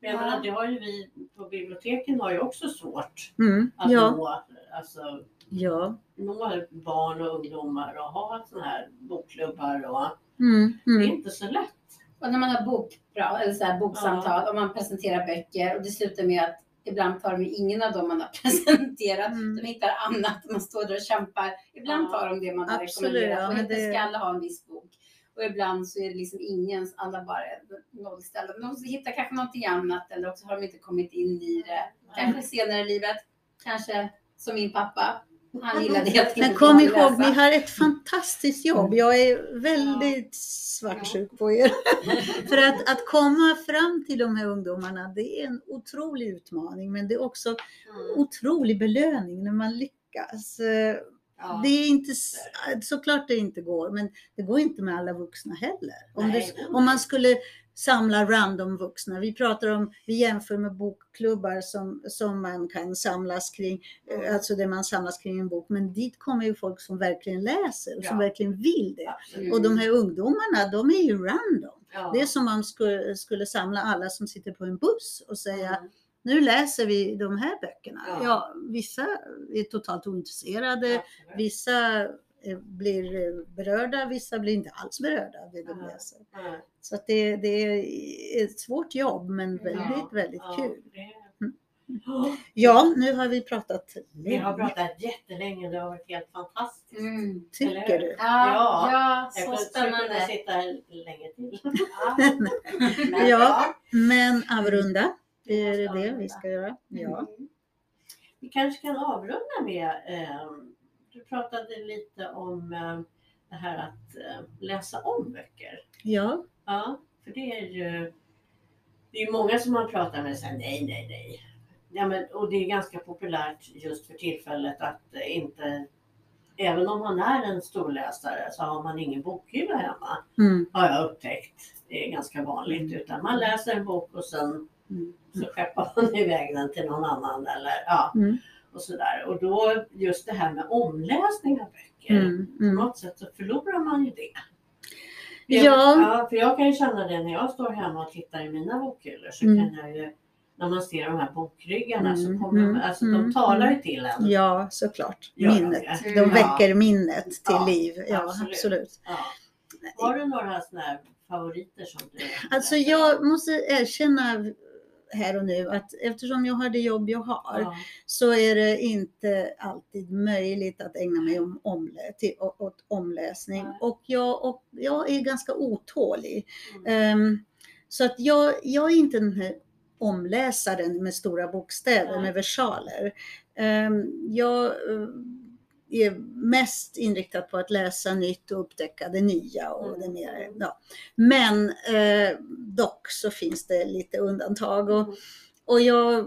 Speaker 1: Men jag
Speaker 2: Ja.
Speaker 1: menar, det har ju vi på biblioteken har ju också svårt
Speaker 3: mm,
Speaker 1: att
Speaker 3: ja,
Speaker 1: nå, alltså,
Speaker 3: ja,
Speaker 1: nå barn och ungdomar och ha sådana här bokklubbar. Och,
Speaker 3: mm,
Speaker 1: Det är
Speaker 3: mm,
Speaker 1: inte så lätt.
Speaker 2: Och när man har bokbra, eller så här boksamtal och man presenterar böcker och det slutar med att ibland tar de ingen av dem man har presenterat.
Speaker 3: Mm.
Speaker 2: De hittar annat, man står där och kämpar. Ibland
Speaker 1: Ja.
Speaker 2: tar de det man har
Speaker 3: Absolut,
Speaker 2: rekommenderat
Speaker 3: ja,
Speaker 2: och
Speaker 3: men
Speaker 2: inte
Speaker 3: det-
Speaker 2: ska alla ha en viss bok. Och ibland så är det liksom ingen, alla bara är nollställda. De hittar kanske någonting annat eller också har de inte kommit in i det. Kanske senare i livet, kanske som min pappa. Han gillade helt
Speaker 3: Men kom ihåg, ni har ett fantastiskt jobb. Jag är väldigt svartsjuk på er. För att, att komma fram till de här ungdomarna, det är en otrolig utmaning. Men det är också
Speaker 1: Mm.
Speaker 3: otrolig belöning när man lyckas.
Speaker 1: Ja.
Speaker 3: Det är inte, såklart det inte går, men det går inte med alla vuxna heller. Om, det, om man skulle samla random vuxna, vi pratar om, vi jämför med bokklubbar som, som man kan samlas kring, eh, alltså där man samlas kring en bok, men dit kommer ju folk som verkligen läser och som
Speaker 1: Ja.
Speaker 3: verkligen vill det.
Speaker 1: Absolut.
Speaker 3: Och de här ungdomarna, de är ju random.
Speaker 1: Ja.
Speaker 3: Det är som om man skulle, skulle samla alla som sitter på en buss och säga
Speaker 1: Mm.
Speaker 3: Nu läser vi de här böckerna.
Speaker 1: Ja.
Speaker 3: Ja, vissa är totalt ointresserade,
Speaker 1: Absolut.
Speaker 3: vissa eh, blir eh, berörda, vissa blir inte alls berörda av det de
Speaker 1: Ja.
Speaker 3: läser.
Speaker 1: Ja.
Speaker 3: Så att det, det är ett svårt jobb men väldigt,
Speaker 1: Ja.
Speaker 3: väldigt
Speaker 1: Ja,
Speaker 3: kul. Mm. Ja, nu har vi pratat
Speaker 1: Vi har
Speaker 3: länge,
Speaker 1: pratat jättelänge. Det har varit helt fantastiskt.
Speaker 2: Mm.
Speaker 3: tycker du?
Speaker 2: Ja,
Speaker 1: Ja.
Speaker 2: ja,
Speaker 1: Jag
Speaker 2: så
Speaker 1: kunna
Speaker 2: spännande.
Speaker 1: sitta här länge till.
Speaker 2: Ja.
Speaker 1: Men,
Speaker 3: Ja. Men avrunda, det är det
Speaker 1: avrunda.
Speaker 3: vi ska göra. Ja.
Speaker 2: Mm.
Speaker 1: Vi kanske kan avrunda med, eh, du pratade lite om eh, det här att eh, läsa om böcker.
Speaker 3: ja,
Speaker 1: Ja, för det är ju det är många som man pratar med säger nej, nej, nej. Ja, men, och det är ganska populärt just för tillfället att inte, även om man är en storläsare så har man ingen bokhylla hemma.
Speaker 3: mm,
Speaker 1: Har jag upptäckt. Det är ganska vanligt. Utan man läser en bok och sen
Speaker 3: Mm.
Speaker 1: Så skeppar man iväg den till någon annan eller ja,
Speaker 3: Mm.
Speaker 1: och sådär. Och då just det här med omläsning av böcker.
Speaker 3: mm,
Speaker 1: På
Speaker 3: mm.
Speaker 1: något sätt så förlorar man ju det. Jag,
Speaker 3: Ja.
Speaker 1: ja. För jag kan ju känna det när jag står hemma och tittar i mina bokhyllor så
Speaker 3: Mm.
Speaker 1: kan jag ju när man ser de här bokryggarna så
Speaker 3: Mm,
Speaker 1: kommer
Speaker 3: mm,
Speaker 1: alltså,
Speaker 3: mm,
Speaker 1: de talar ju
Speaker 3: mm.
Speaker 1: till en.
Speaker 3: Ja, såklart.
Speaker 1: Gör de
Speaker 3: Minnet. De
Speaker 2: Mm.
Speaker 3: väcker minnet till
Speaker 1: Ja,
Speaker 3: liv. Ja,
Speaker 1: absolut.
Speaker 3: absolut.
Speaker 1: Ja. Har du några sådana här favoriter som du
Speaker 3: Alltså jag måste erkänna här och nu att eftersom jag har det jobb jag har
Speaker 1: Ja.
Speaker 3: så är det inte alltid möjligt att ägna mig om, omlä, till, åt omläsning.
Speaker 1: Nej.
Speaker 3: Och jag, och jag är ganska otålig.
Speaker 1: Mm.
Speaker 3: Ehm, så att jag, jag är inte den här omläsaren med stora bokstäver,
Speaker 1: Nej.
Speaker 3: med versaler. Ehm, jag eh, är mest inriktad på att läsa nytt och upptäcka det nya. Och
Speaker 1: Mm.
Speaker 3: det mer, ja. Men eh, dock så finns det lite undantag. Och,
Speaker 1: Mm.
Speaker 3: och jag,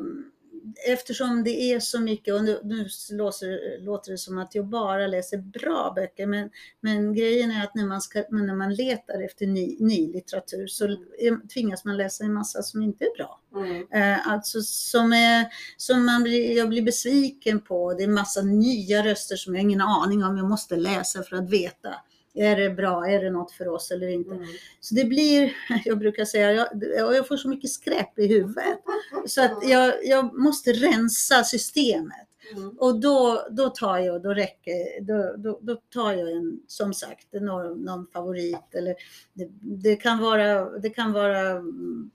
Speaker 3: eftersom det är så mycket, och nu, nu låter, låter det som att jag bara läser bra böcker, men, men grejen är att när man, ska, när man letar efter ny, ny litteratur så är, tvingas man läsa en massa som inte är bra.
Speaker 1: Mm.
Speaker 3: Eh, alltså som, är, som man blir, jag blir besviken på. Det är massa nya röster som jag har ingen aning om. Jag måste läsa för att veta. Är det bra? Är det något för oss eller inte?
Speaker 1: Mm.
Speaker 3: Så det blir, jag brukar säga, jag, jag får så mycket skräp i huvudet. Så att jag, jag måste rensa systemet.
Speaker 1: Mm.
Speaker 3: Och då, då tar jag, då räcker, då, då, då tar jag en, som sagt, någon, någon favorit. Eller det, det kan vara, det kan vara mm,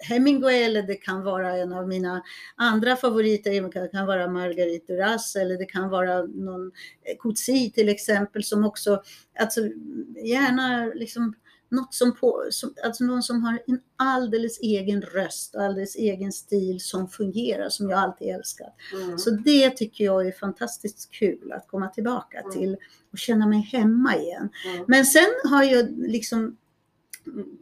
Speaker 3: Hemingway eller det kan vara en av mina andra favoriter. Det kan, vara Marguerite Duras eller det kan vara någon eh, Coetzee till exempel som också, alltså gärna liksom något som på, som, alltså någon som har en alldeles egen röst alldeles egen stil som fungerar, som jag alltid älskat.
Speaker 1: Mm.
Speaker 3: Så det tycker jag är fantastiskt kul att komma tillbaka
Speaker 1: Mm.
Speaker 3: till och känna mig hemma igen.
Speaker 1: Mm.
Speaker 3: Men sen har jag liksom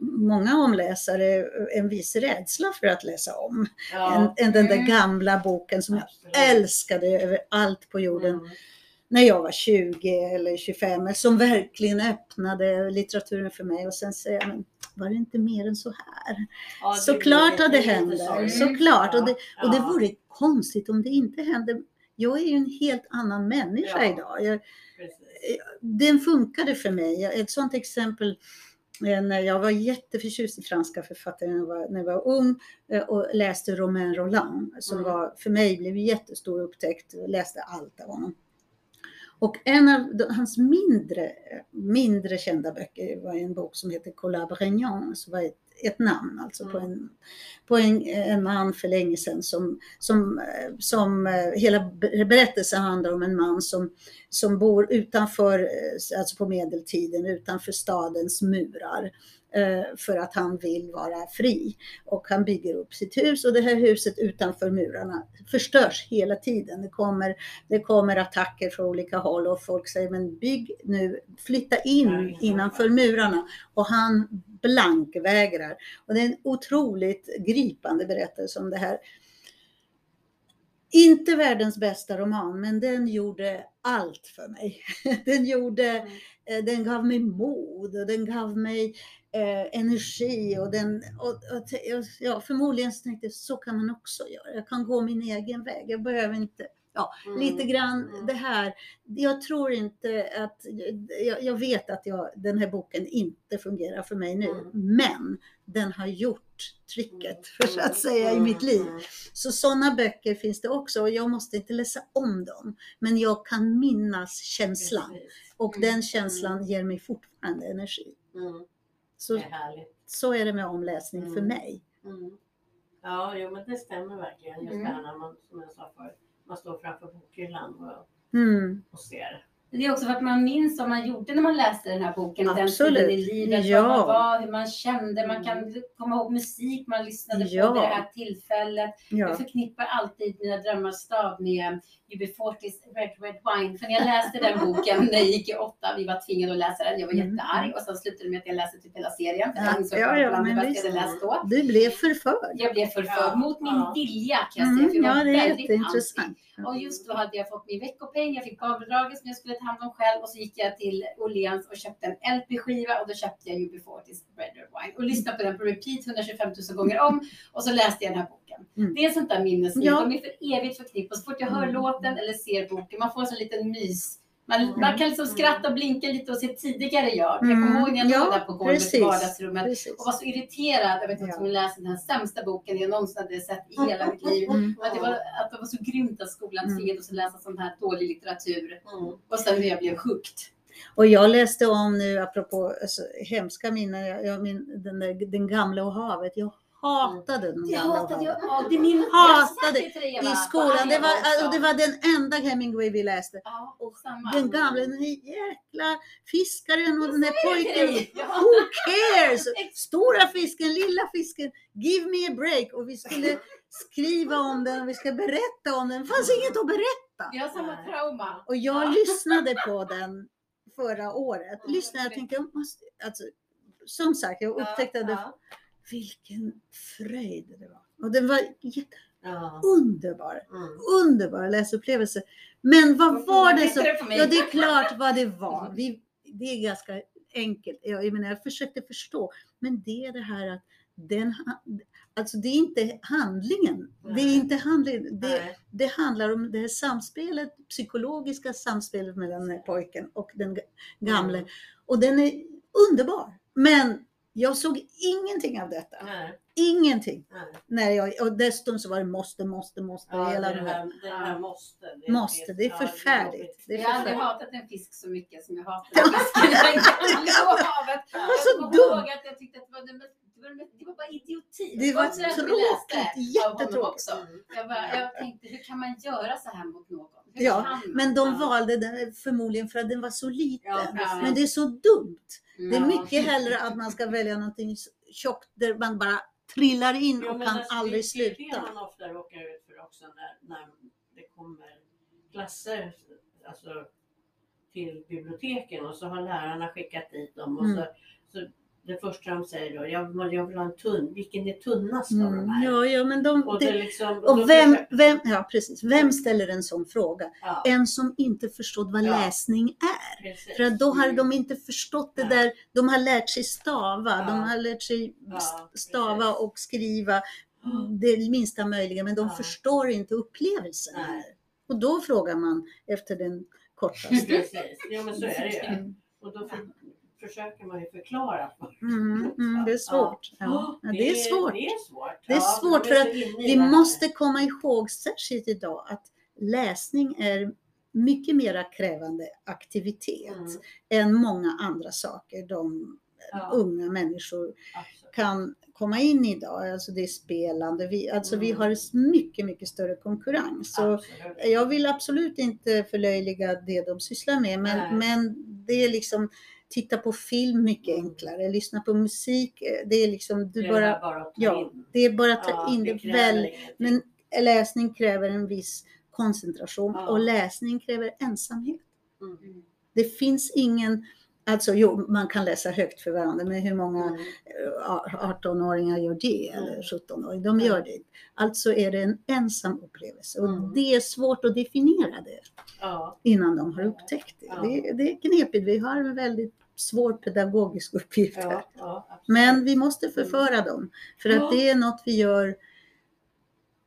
Speaker 3: många omläsare en viss rädsla för att läsa om.
Speaker 1: Ja.
Speaker 3: Än, den där
Speaker 2: Mm.
Speaker 3: gamla boken som jag
Speaker 1: absolut.
Speaker 3: älskade över allt på jorden
Speaker 1: Mm.
Speaker 3: när jag var 20 eller 25, som verkligen öppnade litteraturen för mig och sen säger jag, men var det inte mer än så här?
Speaker 1: Ja, det
Speaker 3: Såklart att det händer, såklart. Och det, och det vore konstigt om det inte hände. Jag är ju en helt annan människa idag. Jag,
Speaker 1: Precis.
Speaker 3: den funkade för mig. Ett sådant exempel eh, när jag var jätteförtjust i franska författare när jag var, när jag var ung eh, och läste Romain Rolland som
Speaker 1: Mm.
Speaker 3: var, för mig blev jättestor upptäckt. Läste allt av honom. Och en av hans mindre, mindre kända böcker var en bok som heter Collabrignon, som var ett, ett namn alltså på,
Speaker 1: Mm.
Speaker 3: en, på en, en man för länge sedan som, som, eh, som eh, hela be- berättelsen handlar om en man som, som bor utanför, eh, alltså på medeltiden, utanför stadens murar för att han vill vara fri. Och han bygger upp sitt hus och det här huset utanför murarna förstörs hela tiden. Det kommer, det kommer attacker från olika håll och folk säger men bygg nu, flytta in innanför murarna. Och han blankvägrar. Och det är en otroligt gripande berättelse om det här inte världens bästa roman, men den gjorde allt för mig. Den gjorde,
Speaker 1: Mm.
Speaker 3: eh, den gav mig mod och den gav mig eh, energi och den, och, och, ja, förmodligen så tänkte jag så kan man också göra. Jag kan gå min egen väg. Jag behöver inte, ja,
Speaker 1: Mm.
Speaker 3: lite grann
Speaker 1: Mm.
Speaker 3: det här. Jag tror inte att, jag, jag vet att jag, den här boken inte fungerar för mig nu,
Speaker 1: Mm.
Speaker 3: men den har gjort tricket, för
Speaker 1: Mm.
Speaker 3: att säga, i mitt liv.
Speaker 1: Mm.
Speaker 3: Så sådana böcker finns det också och jag måste inte läsa om dem. Men jag kan minnas känslan och
Speaker 2: Mm.
Speaker 3: den känslan ger mig fortfarande energi.
Speaker 1: Mm.
Speaker 3: Så,
Speaker 1: Det är härligt.
Speaker 3: så är det med omläsning för
Speaker 1: Mm.
Speaker 3: mig.
Speaker 1: Mm. Ja, jo, men det stämmer verkligen. Just
Speaker 2: Mm.
Speaker 1: det här när man, som jag sa förut, man står framför bokhyllan och,
Speaker 3: Mm.
Speaker 1: och ser.
Speaker 2: Det är också för att man minns vad man gjorde när man läste den här boken.
Speaker 3: Absolut.
Speaker 2: Den tiden i livet,
Speaker 3: Ja.
Speaker 2: vad man var, hur man kände. Man kan komma ihåg musik man lyssnade
Speaker 3: Ja.
Speaker 2: på vid det här tillfället. Jag
Speaker 3: Ja.
Speaker 2: förknippar alltid mina drömmars stad med UB40s Red Red Wine. För när jag läste den boken när jag gick i åtta, vi var tvingade att läsa den. Jag var
Speaker 3: Mm.
Speaker 2: jättearg och sen slutade det med att jag läste typ hela serien. För
Speaker 3: Ja,
Speaker 2: jag insåg
Speaker 3: ja, ja,
Speaker 2: bland det bästa jag hade läst då.
Speaker 3: Du blev förförd.
Speaker 2: Jag blev förförd
Speaker 1: Ja,
Speaker 2: mot min
Speaker 1: ja.
Speaker 2: vilja kan jag säga.
Speaker 3: Mm,
Speaker 2: För jag var
Speaker 3: ja, det är
Speaker 2: väldigt
Speaker 3: jätteintressant.
Speaker 2: anti. Och just då hade jag fått min veckopeng, jag fick barnbidraget som jag skulle ta hand om själv och så gick jag till Åhléns och köpte en LP-skiva och då köpte jag UB40s Red Red Wine och lyssnade på den på repeat 125 000 gånger om och så läste jag den här boken.
Speaker 3: Mm.
Speaker 2: Det är sånt där minne som
Speaker 3: Ja.
Speaker 2: de är för evigt förknippade. Så fort jag hör
Speaker 3: Mm.
Speaker 2: låten eller ser boken, man får en sån liten mys. Man,
Speaker 1: Mm.
Speaker 2: man kan liksom skratta och blinka lite och se tidigare jag. Jag kommer
Speaker 3: Mm.
Speaker 2: ihåg när jag
Speaker 3: Ja,
Speaker 2: låg där på golvet
Speaker 3: precis.
Speaker 2: i vardagsrummet
Speaker 3: Precis.
Speaker 2: och var så irriterad över att jag
Speaker 3: Ja.
Speaker 2: tvungen läsa den här sämsta boken jag någonsin hade sett i hela mitt liv.
Speaker 3: Mm.
Speaker 2: Att det, var, att det var så grymt att skolan tvingade oss att läsa sån här dålig litteratur.
Speaker 1: Mm.
Speaker 2: Och sen hur jag blev hooked.
Speaker 3: Och jag läste om nu, apropå alltså, hemska minnen, jag, jag, min, den, där, den gamla och havet. Jag hatade den
Speaker 2: Jag hatade ju,
Speaker 3: havet.
Speaker 2: ja, det är min
Speaker 3: Hatade
Speaker 2: jag dig,
Speaker 3: I skolan. Det var, och det var den enda Hemingway vi läste.
Speaker 2: Ja,
Speaker 3: och
Speaker 2: samma.
Speaker 3: Den gamla, den här jäkla fiskaren och den
Speaker 2: Till
Speaker 3: pojken.
Speaker 2: Ja.
Speaker 3: Who cares? Stora fisken, lilla fisken, give me a break. Och vi skulle skriva om den och vi ska berätta om den. Det fanns inget att berätta.
Speaker 2: Vi har samma trauma.
Speaker 3: Och jag lyssnade på den förra året. Lyssnade, jag tänkte, jag måste, alltså, som sagt, jag upptäckte.
Speaker 1: Ja,
Speaker 3: Vilken fröjd det var. Och den var jätte-
Speaker 1: ja.
Speaker 3: underbar.
Speaker 1: Mm.
Speaker 3: Underbar läsupplevelse. Men vad var det som... Ja, det är klart vad det var. Vi, det är ganska enkelt. Jag, jag, menar, jag försökte förstå. Men det är det här att den, alltså det är inte handlingen. Det är
Speaker 1: Nej.
Speaker 3: inte handlingen. Det,
Speaker 1: Nej.
Speaker 3: det handlar om det här samspelet, psykologiska samspelet mellan den här pojken och den ga- gamle.
Speaker 1: Mm.
Speaker 3: Och den är underbar. Men jag såg ingenting av detta.
Speaker 1: Nej.
Speaker 3: Ingenting.
Speaker 1: Nej.
Speaker 3: När jag, och dessutom så var det måste, måste, måste.
Speaker 1: Ja,
Speaker 3: hela
Speaker 1: det,
Speaker 3: här.
Speaker 1: det här måste. Det,
Speaker 3: Måste, det är förfärligt.
Speaker 1: jobbigt.
Speaker 3: Det är
Speaker 2: Jag har aldrig hatat en fisk så mycket som jag hatar en fisk i det gamla havet.
Speaker 3: var
Speaker 2: Jag
Speaker 3: så
Speaker 2: kommer
Speaker 3: dumt.
Speaker 2: ihåg att jag tyckte att det var, det var, det var, bara idioti.
Speaker 3: Det var tråkigt, jättetråkigt.
Speaker 2: Också.
Speaker 1: Mm.
Speaker 2: Jag, bara, jag tänkte, hur kan man göra så här mot någon? Hur
Speaker 3: Ja? Men de valde den förmodligen för att den var så liten.
Speaker 1: Ja.
Speaker 3: Men det är så dumt. Det är mycket hellre att man ska välja någonting tjockt där man bara trillar in och kan
Speaker 1: alltså,
Speaker 3: aldrig
Speaker 1: det, Det är
Speaker 3: sluta.
Speaker 1: det man ofta råkar ut för också när, när det kommer klasser alltså, till biblioteken och så har lärarna skickat dit dem. Och
Speaker 3: Mm.
Speaker 1: så, så det första de säger då, jag, jag vill ha en tunn, vilken är tunnast av de
Speaker 3: Mm.
Speaker 1: här?
Speaker 3: Ja, ja, men de,
Speaker 1: Och, det liksom,
Speaker 3: och
Speaker 1: då
Speaker 3: vem,
Speaker 1: försöker-
Speaker 3: vem, ja, precis. vem ställer en sån fråga?
Speaker 1: ja,
Speaker 3: En som inte förstått vad
Speaker 1: Ja.
Speaker 3: läsning är.
Speaker 1: precis.
Speaker 3: För att då har
Speaker 1: Mm.
Speaker 3: de inte förstått det där. De har lärt sig stava.
Speaker 1: Ja.
Speaker 3: De har lärt sig
Speaker 1: Ja,
Speaker 3: st- stava och skriva det minsta möjliga. Men de
Speaker 1: Ja.
Speaker 3: förstår inte upplevelsen. Och då frågar man efter den kortaste.
Speaker 1: Precis, jo men så är det ju.
Speaker 3: Mm.
Speaker 1: Och då försöker man ju förklara.
Speaker 3: Mm, mm, det är svårt. Ja. Ja, det är svårt.
Speaker 1: Det är svårt.
Speaker 3: Det är
Speaker 1: Ja,
Speaker 3: svårt
Speaker 1: de
Speaker 3: för att Vi måste komma ihåg, särskilt idag, att läsning är mycket mera krävande aktivitet
Speaker 1: Mm,
Speaker 3: än många andra saker de
Speaker 1: ja,
Speaker 3: unga människor
Speaker 1: absolut.
Speaker 3: kan komma in idag. Alltså det är spelande. Vi, alltså vi
Speaker 1: Mm.
Speaker 3: har mycket, mycket större konkurrens. Så
Speaker 1: Absolut.
Speaker 3: jag vill absolut inte förlöjliga det de sysslar med, men,
Speaker 1: Nej.
Speaker 3: men det är liksom titta på film mycket
Speaker 1: Mm.
Speaker 3: enklare, lyssna på musik. eh, Det är liksom, du bara,
Speaker 1: bara att ta
Speaker 3: ja, det är bara att ta
Speaker 1: Ja,
Speaker 3: in det väl. Men läsning kräver en viss koncentration
Speaker 1: Ja.
Speaker 3: och läsning kräver ensamhet.
Speaker 1: Mm.
Speaker 3: Det finns ingen, Alltså jo, man kan läsa högt för varandra, men hur många
Speaker 1: Mm.
Speaker 3: eh, 18-åringar gör det? Eller
Speaker 1: Mm.
Speaker 3: 17-åringar? De gör det. Alltså är det en ensam upplevelse och
Speaker 1: Mm.
Speaker 3: det är svårt att definiera det
Speaker 1: Ja.
Speaker 3: innan de har upptäckt det.
Speaker 1: Ja.
Speaker 3: Det, det är knepigt. Vi har en väldigt svår pedagogisk uppgift här.
Speaker 1: Ja.
Speaker 3: Men vi måste förföra dem för att det är något vi gör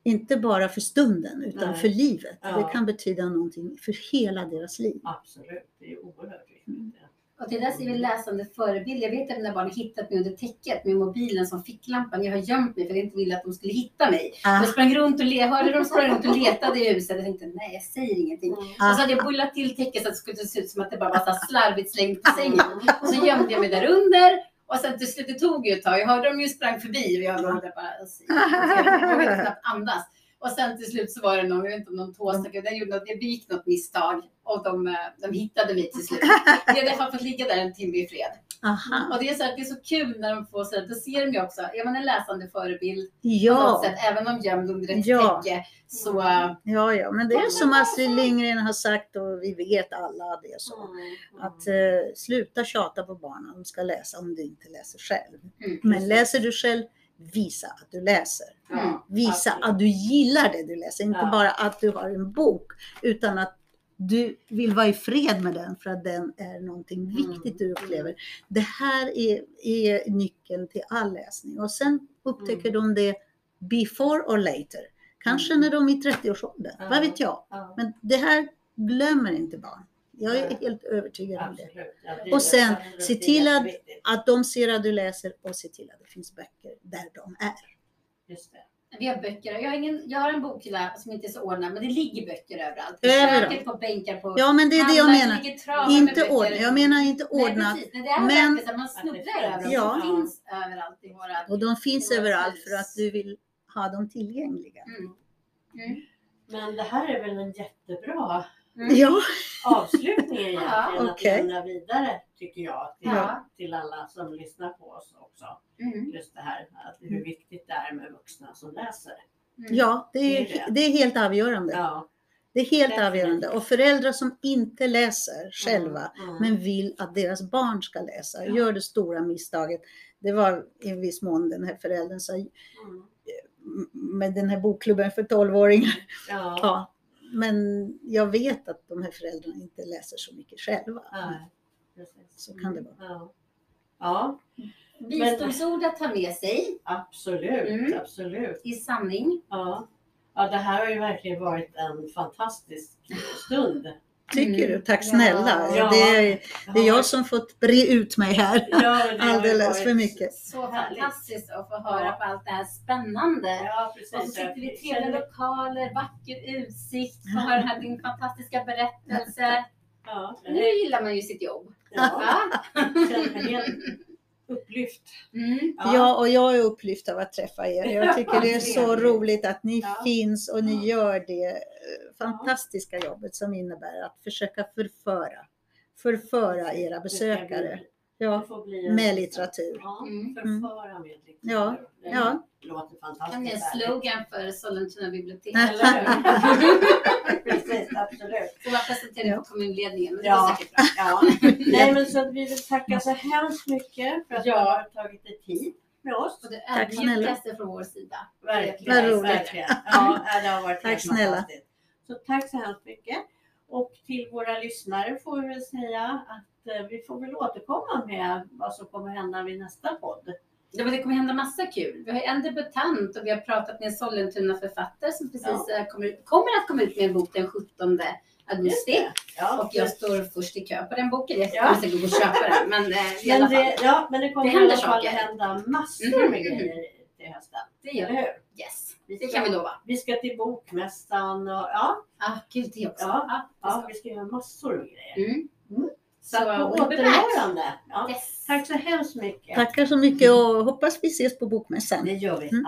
Speaker 3: inte bara för stunden utan
Speaker 1: Nej.
Speaker 3: för livet.
Speaker 1: Ja.
Speaker 3: Det kan betyda någonting för hela deras liv.
Speaker 1: Absolut, det är oerhört viktigt. ja.
Speaker 2: Och det där ser vi läsande förebild. Jag vet även när barn hittat mig under täcket med mobilen som ficklampan. Jag har gömt mig för jag inte ville att de skulle hitta mig.
Speaker 3: Ah,
Speaker 2: Jag sprang runt och le- hörde de sprang runt och letade i huset. Jag tänkte nej, jag säger ingenting.
Speaker 1: Mm.
Speaker 2: Och så hade jag bullat till täcket så att det skulle se ut som att det bara var slarvigt slängt på sängen. Och så gömde jag mig där under. Och sen till slut, det tog ju ett tag. Jag hörde dem ju sprang förbi och jag låg där bara. Alltså, jag vågade knappt andas. Och sen till slut så var det någon, jag vet inte om någon tåstack, den gjorde något, det begick något misstag. Och de, eh, de hittade mig till slut. Jag hade i alla fall fått ligga där en timme i fred.
Speaker 3: aha.
Speaker 2: Och det är så, att det är så kul när de får så här, då ser de ju också, är man en läsande förebild på något
Speaker 3: Ja,
Speaker 2: sätt, även om gömd under ett
Speaker 3: Ja.
Speaker 2: täcke, så
Speaker 3: ja, ja, men det är som Astrid Lindgren har sagt och vi vet alla det så.
Speaker 1: Mm.
Speaker 3: Att eh, sluta tjata på barnen, de ska läsa om du inte läser själv.
Speaker 2: mm.
Speaker 3: Men läser du själv, visa att du läser.
Speaker 1: Ja,
Speaker 3: Visa
Speaker 1: absolut.
Speaker 3: att du gillar det du läser, inte
Speaker 1: Ja.
Speaker 3: bara att du har en bok, utan att du vill vara i fred med den för att den är någonting
Speaker 1: Mm.
Speaker 3: viktigt du upplever. Det här är, är nyckeln till all läsning och sen upptäcker de det before or later. Kanske
Speaker 1: Mm.
Speaker 3: när de är i 30-årsåldern,
Speaker 1: Ja.
Speaker 3: vad vet jag.
Speaker 1: Ja,
Speaker 3: Men det här glömmer inte barn. Jag är
Speaker 1: Nej.
Speaker 3: helt övertygad om det. Och sen, se till att-. Att de ser att du läser och se till att det finns böcker där de är.
Speaker 1: Just det.
Speaker 2: Vi har böcker. Jag har, ingen, jag har en bokhylla som inte är så ordnad, men det ligger böcker överallt.
Speaker 3: Överallt.
Speaker 2: på bänkar, på
Speaker 3: Ja, men det är det jag menar. Inte
Speaker 2: böcker.
Speaker 3: ordnat. Jag menar inte
Speaker 2: Nej,
Speaker 3: ordnat.
Speaker 2: precis. Nej, det är
Speaker 3: men-
Speaker 2: att man snubblar över.
Speaker 3: Ja.
Speaker 2: De finns överallt i våra...
Speaker 3: Och de finns överallt
Speaker 2: hus.
Speaker 3: för att du vill ha dem tillgängliga.
Speaker 2: Mm. Mm.
Speaker 1: Men det här är väl en jättebra
Speaker 2: Mm.
Speaker 3: Ja,
Speaker 1: avslutning egentligen att
Speaker 3: okej.
Speaker 1: lämna vidare tycker jag till,
Speaker 2: Ja.
Speaker 1: till alla som lyssnar på oss också.
Speaker 2: Mm.
Speaker 1: Just det här att hur viktigt det är med vuxna som läser.
Speaker 2: Mm.
Speaker 3: ja det,
Speaker 1: Det är
Speaker 3: är,
Speaker 1: det.
Speaker 3: det är helt avgörande.
Speaker 1: Ja.
Speaker 3: Det är helt
Speaker 1: Definitivt.
Speaker 3: avgörande. Och föräldrar som inte läser själva
Speaker 1: Mm.
Speaker 3: men vill att deras barn ska läsa
Speaker 1: Ja.
Speaker 3: gör det stora misstaget. Det var i viss mån den här föräldern sa
Speaker 1: Mm.
Speaker 3: med den här bokklubben för 12-åringar.
Speaker 1: Ja.
Speaker 3: Ja, men jag vet att de här föräldrarna inte läser så mycket själva.
Speaker 1: Nej, precis.
Speaker 3: Så kan det vara.
Speaker 1: Ja, ja
Speaker 2: Visdomsord att ta med sig
Speaker 1: absolut.
Speaker 2: Mm.
Speaker 1: absolut.
Speaker 2: i sanning.
Speaker 1: Ja. ja, det här har ju verkligen varit en fantastisk stund.
Speaker 3: Tycker
Speaker 2: Mm.
Speaker 3: du? Tack snälla.
Speaker 1: Ja.
Speaker 3: Det, är, det är jag som fått bre ut mig här.
Speaker 1: Ja,
Speaker 3: Alldeles för mycket.
Speaker 2: Så
Speaker 1: Härligt.
Speaker 2: fantastiskt att få höra på allt det här spännande.
Speaker 1: Ja.
Speaker 2: Och så sitter vi i trevliga lokaler, vacker utsikt, få höra din fantastiska berättelse.
Speaker 1: Ja,
Speaker 2: Nu gillar man ju sitt jobb.
Speaker 1: ja, Upplyft.
Speaker 2: Mm.
Speaker 3: Ja. och jag är upplyft av att träffa er. Jag tycker det är så roligt att ni
Speaker 1: Ja.
Speaker 3: finns och ni
Speaker 1: Ja.
Speaker 3: gör det eh, fantastiska jobbet som innebär att försöka förföra. Förföra era besökare. Ja,
Speaker 1: det får bli en-
Speaker 3: med litteratur.
Speaker 1: Ja,
Speaker 2: Mm.
Speaker 1: förföra med litteratur.
Speaker 3: Ja,
Speaker 1: Det
Speaker 3: ja.
Speaker 1: låter
Speaker 2: Kan
Speaker 1: fantastiskt.
Speaker 2: det en
Speaker 1: härligt.
Speaker 2: slogan för Sollentuna bibliotek?
Speaker 1: Eller hur? Precis, absolut.
Speaker 2: Så jag presenterar för kommunledningen. Men det
Speaker 1: Ja.
Speaker 2: går säkert bra.
Speaker 1: Ja. Nej, men så att vi vill tacka så hemskt mycket för att du
Speaker 2: Ja.
Speaker 1: har tagit dig tid med oss.
Speaker 2: Och det ödmjukaste från vår sida.
Speaker 1: Verkligen.
Speaker 3: Vad roligt.
Speaker 1: Verkligen. Ja, det har varit
Speaker 3: Tack snälla.
Speaker 1: fantastiskt. Så tack så hemskt mycket. Och till våra lyssnare får vi väl säga att vi får väl återkomma med vad som kommer hända vid nästa podd.
Speaker 2: Ja, men det kommer hända massa kul. Vi har en debutant och vi har pratat med en Sollentuna författare som precis eh, kommer, ut, kommer att komma ut med en bok den 17
Speaker 1: Just
Speaker 2: augusti.
Speaker 1: det. Ja,
Speaker 2: Och jag står först i kö på den boken. Jag
Speaker 1: Ja.
Speaker 2: säkert gå och köpa den. Men eh,
Speaker 1: men, det, ja, men det kommer
Speaker 2: Det
Speaker 1: i alla fall
Speaker 2: saker.
Speaker 1: hända massor
Speaker 2: Mhm,
Speaker 1: med
Speaker 2: mhm.
Speaker 1: grejer till hösten.
Speaker 2: det gör
Speaker 1: hur?
Speaker 2: Yes,
Speaker 1: Vi
Speaker 2: det
Speaker 1: ska-
Speaker 2: kan vi lova.
Speaker 1: Vi ska till Bokmässan och ja,
Speaker 2: Ah, gud, det också.
Speaker 1: Ja,
Speaker 2: Ja,
Speaker 1: ja
Speaker 2: det
Speaker 1: vi ska göra massor med grejer.
Speaker 2: ska. Mm.
Speaker 1: Så,
Speaker 2: så
Speaker 1: återhörande. Ja.
Speaker 2: Yes.
Speaker 1: Tack så hemskt mycket.
Speaker 3: Tackar så mycket och hoppas vi ses på bokmässan.
Speaker 1: Det gör vi.
Speaker 3: Mm.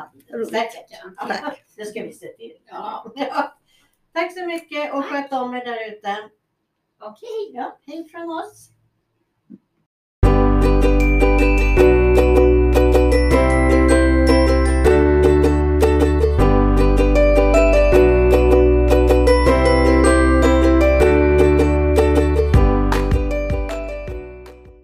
Speaker 1: Säkert. Ja. Tack. Det ska vi se till.
Speaker 2: Ja.
Speaker 1: ja. Tack så mycket och sköt om er där ute.
Speaker 2: Okej,
Speaker 1: ja, hej från oss.